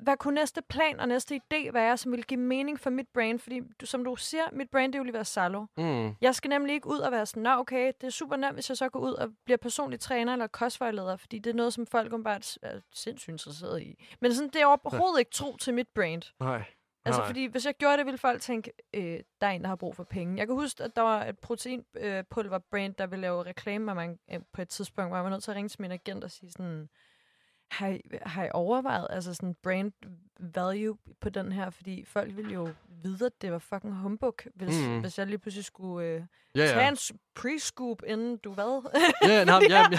hvad, kunne næste plan og næste idé være, som ville give mening for mit brain? Fordi, du, som du siger, mit brain, det er Oliver Salo. Mm. Jeg skal nemlig ikke ud og være sådan, nå okay, det er super nemt, hvis jeg så går ud og bliver personlig træner eller kostvejleder, fordi det er noget, som folk bare er sindssygt interesseret i. Men sådan, det er overhovedet ikke tro til mit brand. Nej. Altså, fordi hvis jeg gjorde det, ville folk tænke, øh, der er en, der har brug for penge. Jeg kan huske, at der var et proteinpulver-brand, der ville lave reklame med mig øh, på et tidspunkt, hvor jeg var nødt til at ringe til min agent og sige sådan, Har I, har I overvejet altså sådan brand value på den her? Fordi folk ville jo vide, at det var fucking humbug, hvis, Mm. hvis jeg lige pludselig skulle øh, Ja, tage ja. en s- pre-scoop, inden du hvad? Ja, nej, ja, ja,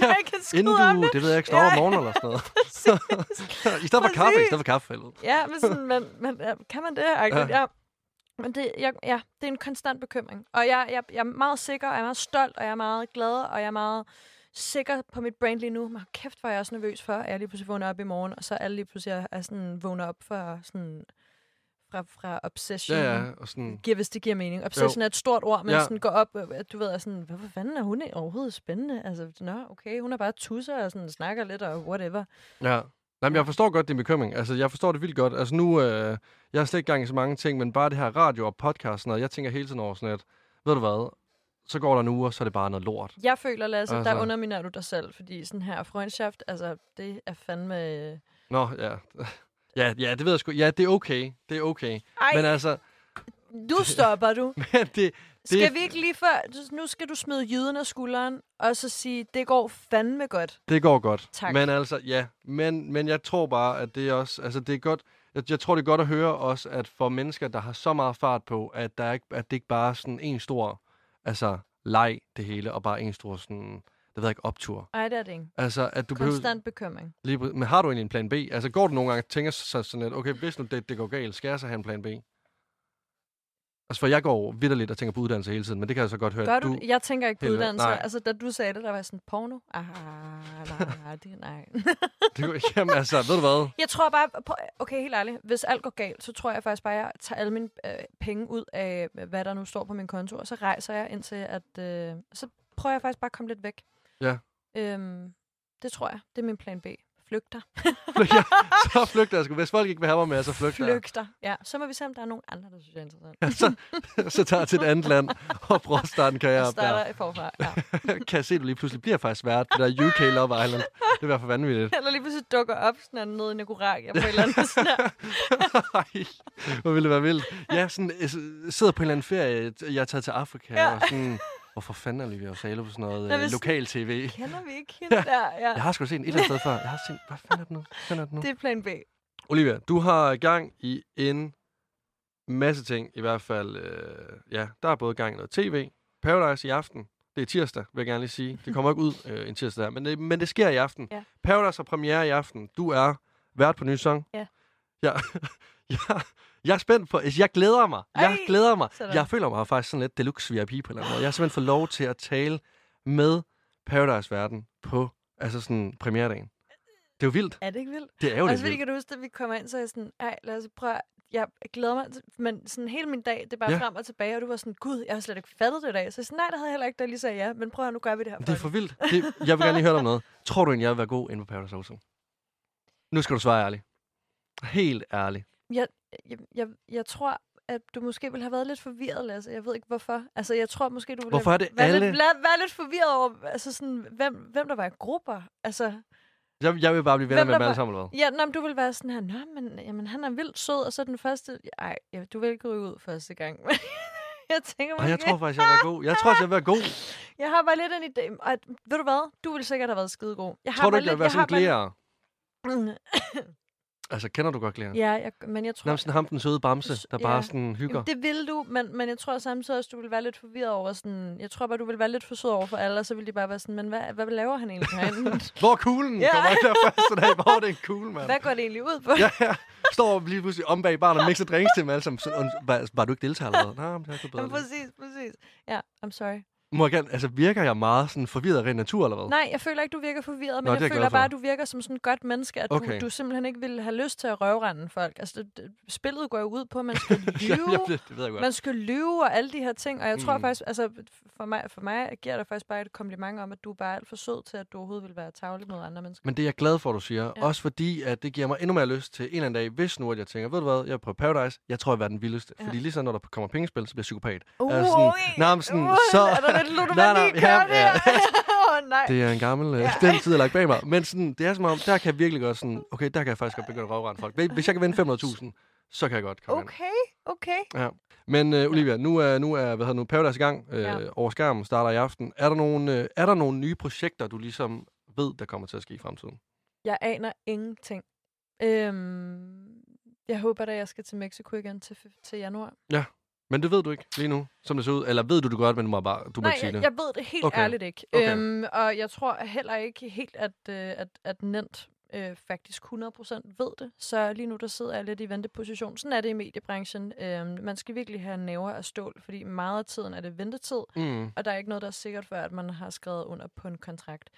ja, kan Inden du, det. det ved jeg ikke, står om Ja. morgenen eller sådan noget. I stedet for kaffe, i stedet for kaffe. Eller? Ja, men, sådan, men, men ja, kan man det? Ja. Ja. ja. Men det, jeg, ja, det er en konstant bekymring. Og jeg, jeg, jeg er meget sikker, og jeg er meget stolt, og jeg er meget glad, og jeg er meget sikker på mit brand lige nu. Men kæft, hvor jeg også nervøs for, at jeg lige pludselig vågner op i morgen, og så alle lige pludselig er, er sådan, vågner op for sådan, fra, fra obsession. Ja, ja, og sådan... Giver, hvis det giver mening. Obsession er et stort ord, men Ja. sådan går op, øh, at du ved, er sådan, hvorfor fanden er hun overhovedet spændende? Altså, nå, okay, hun er bare tusser og sådan, snakker lidt og whatever. Ja. Nej, men jeg forstår godt din bekymring. Altså, jeg forstår det vildt godt. Altså, nu... Øh, jeg har slet ikke gang i så mange ting, men bare det her radio og podcast, og jeg tænker hele tiden over sådan et... Ved du hvad? Så går der en uge, og så er det bare noget lort. Jeg føler, Lasse, altså. Der underminerer du dig selv, fordi sådan her freundschaft, altså, det er fandme... Nå, ja. Ja, ja, det ved jeg sgu. Ja, det er okay. Det er okay. Ej, Men altså... nu stopper du. Men det, Skal vi ikke lige før... Nu skal du smide jyden af skulderen, og så sige, det går fandme godt. Det går godt. Tak. Men altså, ja. Men, men jeg tror bare, at det er også... Altså, det er godt... Jeg, jeg tror, det er godt at høre også, at for mennesker, der har så meget fart på, at, der ikke, at det ikke bare er sådan en stor... Altså, leg det hele, og bare en stor sådan... Det ved jeg ikke, optur. Ej, det er det ikke. Altså, at du behøver... Konstant bekymring. Lige, men har du egentlig en plan B? Altså, går du nogle gange og tænker så sådan lidt, okay, hvis nu det, det går galt, skal jeg så have en plan B? Altså, for jeg går vidderligt og tænker på uddannelse hele tiden, men det kan jeg så godt høre. Gør du, Jeg tænker ikke på uddannelse. nej. Altså, da du sagde det, der var sådan, porno? Ah, nej, det, nej. Det, jamen, altså, ved du hvad? Jeg tror bare, på, okay, helt ærligt, hvis alt går galt, så tror jeg faktisk bare, at jeg tager alle mine øh, penge ud af, hvad der nu står på min konto, og så rejser jeg indtil, at øh, så prøver jeg faktisk bare at komme lidt væk. Ja. Øhm, det tror jeg. Det er min plan B. Flygter. ja, så flygter jeg sgu. Hvis folk ikke vil have mig med, så flygter jeg. Flygter. Ja, så må vi se, om der er nogen andre, der synes, jeg er interessant. Ja, så, så tager jeg til et andet land og prøver at starte en karriere op der. starter i forfra. Ja. kan jeg se, at du lige pludselig bliver faktisk vært på det der UK Love Island. Det vil være for vanvittigt. Eller lige pludselig dukker op sådan nede i Nicaragua på et eller andet. Sådan. Ej, hvor ville det være vildt. Ja, sådan, jeg sidder på en eller anden ferie. Jeg er taget til Afrika, Ja. og sådan... Hvorfor fanden er Olivia Osalo på sådan noget Nå, øh, lokal tv? Kender vi ikke hende der? Ja. Jeg har sgu set den et eller andet sted før. Jeg har set, hvad fanden er det nu? Hvad er det nu? Det er plan B. Olivia, du har gang i en masse ting, i hvert fald. Øh, ja, der er både gang i noget tv, Paradise i aften. Det er tirsdag, vil jeg gerne lige sige. Det kommer ikke ud øh, en tirsdag der, men det, men det sker i aften. Ja. Paradise har premiere i aften. Du er vært på ny sang. Ja. Jeg, jeg, jeg er spændt på, altså, jeg glæder mig. Jeg Ej, glæder mig. sådan. Jeg føler mig faktisk sådan lidt deluxe VIP på en eller anden måde. Jeg har simpelthen fået lov til at tale med Paradise-verden på altså sådan premieredagen. Det er jo vildt. Er det ikke vildt? Det er jo Også fordi, kan du huske, at vi kommer ind, så jeg sådan, ej, lad os prøve, jeg glæder mig, men sådan hele min dag, det er bare Ja. frem og tilbage, og du var sådan, gud, jeg har slet ikke fattet det i dag. Så jeg sådan, nej, det havde jeg heller ikke, jeg lige sagde ja, men prøv at nu gør vi det her. Det er for vildt. Det, jeg vil gerne lige høre dig om noget. Tror du egentlig, jeg vil være god inde på Paradise Hotel? Nu skal du svare ærligt. Helt ærligt. Jeg, jeg, jeg, jeg tror, at du måske ville have været lidt forvirret, Lasse. Jeg ved ikke, hvorfor. Altså, jeg tror måske, du ville Hvorfor er det alle- lidt, la- være lidt forvirret over, altså sådan, hvem, hvem der var i grupper. Altså, Jeg, jeg vil bare blive venner med dem alle var- sammen, eller hvad? ja, nå, men du vil være sådan her, nå, men jamen, han er vildt sød, og så den første, ej, ja, du vil ikke ryge ud første gang. jeg tænker Ej, jeg tror faktisk, jeg være god. Jeg tror, jeg være god. Jeg har bare lidt en idé. Og, ved du hvad? Du ville sikkert have været skidegod. Jeg har Tror du ikke, jeg vil lidt- være sådan en Altså, kender du godt glæder? Ja, jeg, men jeg tror... Nærmest ham, den søde bamse, der bare Ja. sådan hygger. Jamen, det vil du, men, men jeg tror samtidig også, du vil være lidt forvirret over sådan... Jeg tror bare, du vil være lidt for sød over for alle, og så vil de bare være sådan, men hvad, hvad laver han egentlig herinde? Hvor er kuglen? Ja. Kommer der første dag. Hvor er det en kugle, mand? hvad går det egentlig ud på? Ja, ja. Står lige pludselig om bag baren og mixer drinks til dem alle sammen. Sådan, var, var du ikke deltager eller hvad? Nej, men det er bedre. Jamen, præcis, præcis. Ja, I'm sorry. Må jeg gerne, altså, virker jeg meget sådan forvirret af natur, eller hvad? Nej, jeg føler ikke, du virker forvirret, men Nå, jeg jeg føler bare, at du virker som sådan et godt menneske, at Okay. du, du simpelthen ikke ville have lyst til at røvrende folk. Altså, det, det, spillet går jo ud på, at man skal lyve. ja, det, det ved jeg godt. Man skal lyve og alle de her ting, og jeg tror Mm. faktisk, altså for mig, for mig giver det faktisk bare et kompliment om, at du er bare alt for sød til, at du overhovedet vil være tavlig mod andre mennesker. Men det er jeg glad for, at du siger. Ja. Også fordi, at det giver mig endnu mere lyst til en eller anden dag, hvis nu, at jeg tænker, ved du hvad, jeg er på Paradise, jeg tror, jeg vil være den vildeste. Ja. Fordi lige så når der kommer pengespil, så bliver jeg psykopat. Uh, Altså sådan, men sådan, så- Lidt ludomani Nej, nej, ja, kørt ja. Åh, nej. Det er en gammel, ja. Ja. den tid, jeg lagt bag mig. Men sådan, det er som om, der kan jeg virkelig godt sådan, okay, der kan jeg faktisk godt begynde at røvrende folk. Hvis jeg kan vinde 500.000, så kan jeg godt komme ind. Okay, okay. Men uh, Olivia, nu er, nu er hvad hedder det nu, Paradise i gang. Uh, Ja. Over skærmen starter i aften. Er der, nogle, uh, er der nogle nye projekter, du ligesom ved, der kommer til at ske i fremtiden? Jeg aner ingenting. Øhm, jeg håber da, jeg skal til Mexico igen til, til januar. Men det ved du ikke lige nu, som det ser ud. Eller ved du det godt, men du må bare du må Nej, sige jeg, det. jeg ved det helt Okay. ærligt ikke. Okay. Øhm, og jeg tror heller ikke helt, at, øh, at, at Nent øh, faktisk 100% ved det. Så lige nu, der sidder jeg lidt i venteposition. Sådan er det i mediebranchen. Øhm, man skal virkelig have næver af stål, fordi meget af tiden er det ventetid. Mm. Og der er ikke noget, der er sikkert før, at man har skrevet under på en kontrakt.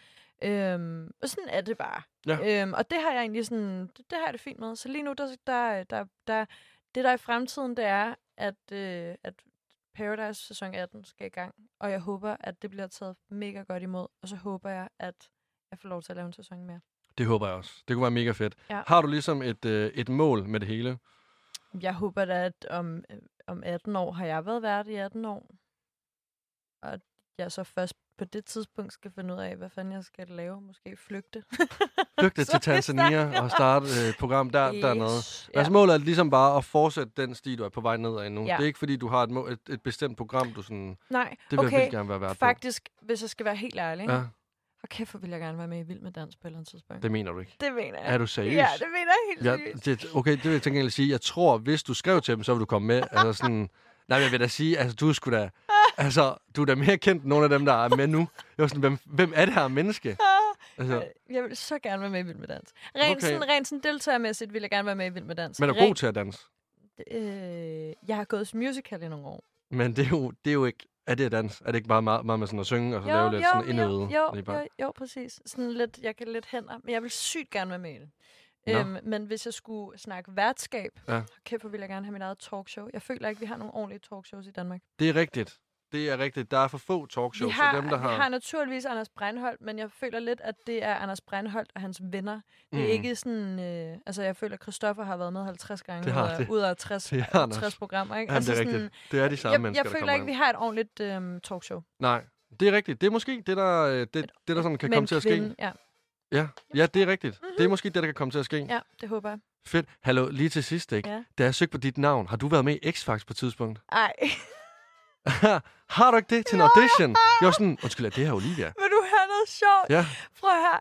Øhm, og sådan er det bare. Ja. Øhm, og det har jeg egentlig sådan, det, det har jeg det fint med. Så lige nu, der, der, der, der, det der er i fremtiden, det er, at, øh, at Paradise sæson 18 skal i gang. Og jeg håber, at det bliver taget mega godt imod. Og så håber jeg, at jeg får lov til at lave en sæson mere. Det håber jeg også. Det kunne være mega fedt. Ja. Har du ligesom et, øh, et mål med det hele? Jeg håber da, at om, øh, om 18 år har jeg været vært i 18 år. Og at jeg så først på det tidspunkt skal finde ud af, hvad fanden jeg skal lave. Måske flygte. Flygte til Tanzania og starte øh, et program der, yes. dernede. Yes. Ja. Altså målet er ligesom bare at fortsætte den sti, du er på vej nedad nu. Ja. Det er ikke fordi, du har et, må- et, et bestemt program, du sådan... Nej, Det vil jeg okay. virkelig gerne være vært Faktisk, hvis jeg skal være helt ærlig. på. Ja. Og kæft, hvor vil jeg gerne være med i Vild med Dans på et eller andet tidspunkt. det mener du ikke. det mener jeg. Er du seriøs? Ja, det mener jeg helt Ja, seriøst. det, okay, det vil jeg tænke egentlig sige. Jeg tror, hvis du skrev til dem, så vil du komme med. Altså sådan... Nej, jeg vil da sige, altså du sgu da... Altså, du er da mere kendt end nogle af dem, der er med nu. Jeg var sådan, hvem, hvem er det her menneske? Altså, Øh, Jeg vil så gerne være med i Vild med Dans. Rent, Okay. sådan, rent sådan deltagermæssigt vil jeg gerne være med i Vild med Dans. men er Rent- god til at danse. Øh, jeg har gået til musical i nogle år. Men det er jo, det er jo ikke... Er det at dans? Er det ikke bare meget, meget med sådan at synge og så lave lidt sådan indøvet? jo, lige bare? jo, jo, præcis. Sådan lidt, jeg kan lidt hænder, men jeg vil sygt gerne være med i det. Øhm, men hvis jeg skulle snakke værtskab, Ja. kæft, hvor vil jeg gerne have mit eget talkshow. Jeg føler ikke, vi har nogle ordentlige talkshows i Danmark. Det er rigtigt. Det er rigtigt. Der er for få talkshows. Vi har, så dem, der vi har... har naturligvis Anders Breinholt, men jeg føler lidt, at det er Anders Breinholt og hans venner. Det er Mm. ikke sådan... Øh, altså, jeg føler, at Christoffer har været med 50 gange Det har ud, af, det. ud af 60, Det har Anders. 60 programmer. Ikke? Jamen, det er sådan, rigtigt. Det er de samme Jeg, mennesker, jeg føler ikke, vi har et ordentligt øh, talkshow. Nej, det er rigtigt. Det er måske det, der, øh, det, det, der sådan kan Med komme en til at ske. kvinde, Ja. Ja. ja, det er rigtigt. Det er måske det, der kan komme til at ske. ja, det håber jeg. Fedt. Hallo, lige til sidst, ikke? Ja. Da jeg søgte på dit navn, har du været med i X-Factor på et tidspunkt? Ej, har du ikke det til en audition? Jeg var sådan, undskyld, er det her Olivia? vil du have noget sjovt? Ja, Prøv her.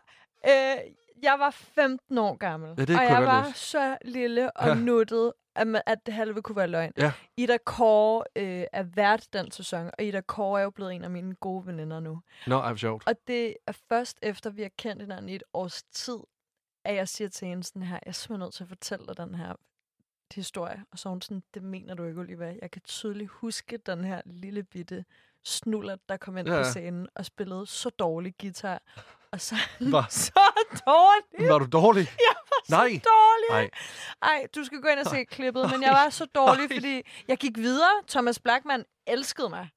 Øh, jeg var 15 år gammel, Ja, det og jeg var læse. så lille og Ja. nuttet, at, man- at det halve kunne være løgn. Ja. Ida Kåre øh, er vært den sæson, og Ida Kåre er jo blevet en af mine gode veninder nu. nå, ej, hvor sjovt. Og det er først efter, vi har kendt hinanden i et års tid, at jeg siger til hende sådan her, jeg er simpelthen nødt til at fortælle dig den her historie. Og så hun sådan, det mener du ikke, Oliver. Jeg kan tydeligt huske den her lille bitte snuller, der kom ind Ja, på scenen og spillede så dårlig guitar. Og så Hva? så dårlig. Var du dårlig? Jeg var Nej. så dårlig. Nej. Ej, du skal gå ind og se klippet, men jeg var så dårlig, Ej. fordi jeg gik videre. Thomas Blackman elskede mig.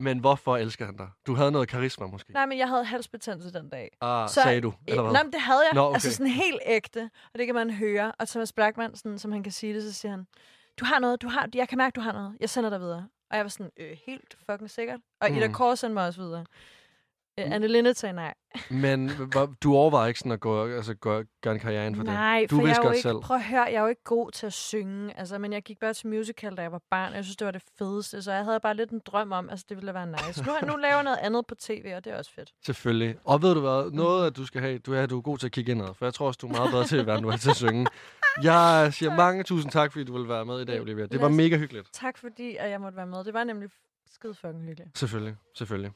Men hvorfor elsker han dig? Du havde noget karisma, måske. Nej, men jeg havde halsbetændelse den dag. Ah, Så- sagde du, eller hvad? Nej, men det havde jeg. Nå, okay. Altså sådan helt ægte. Og det kan man høre. Og Thomas Blackman, sådan, som han kan sige det, så siger han, du har noget, du har, jeg kan mærke, du har noget. Jeg sender dig videre. Og jeg var sådan, øh, helt fucking sikkert. Og mm. Ida. Kåre sendte mig også videre. Øh, Mm. Anne Linde sagde nej. Men du overvejer ikke sådan at gå, altså, gå, gøre en karriere inden for nej, det? Du for jeg er jo ikke, selv. prøv at høre, jeg er jo ikke god til at synge. Altså, men jeg gik bare til musical, da jeg var barn. Jeg synes, det var det fedeste. Så jeg havde bare lidt en drøm om, altså det ville være nice. Nu, nu laver jeg noget andet på tv, og det er også fedt. Selvfølgelig. Og ved du hvad? Noget, at du skal have, du er, du er god til at kigge indad, for jeg tror også, du er meget bedre til at være, end du er til at synge. Jeg siger mange tusind tak, fordi du ville være med i dag, Olivia. Det var mega hyggeligt. Tak fordi, at jeg måtte være med. Det var nemlig skide fucking hyggeligt. Selvfølgelig, selvfølgelig.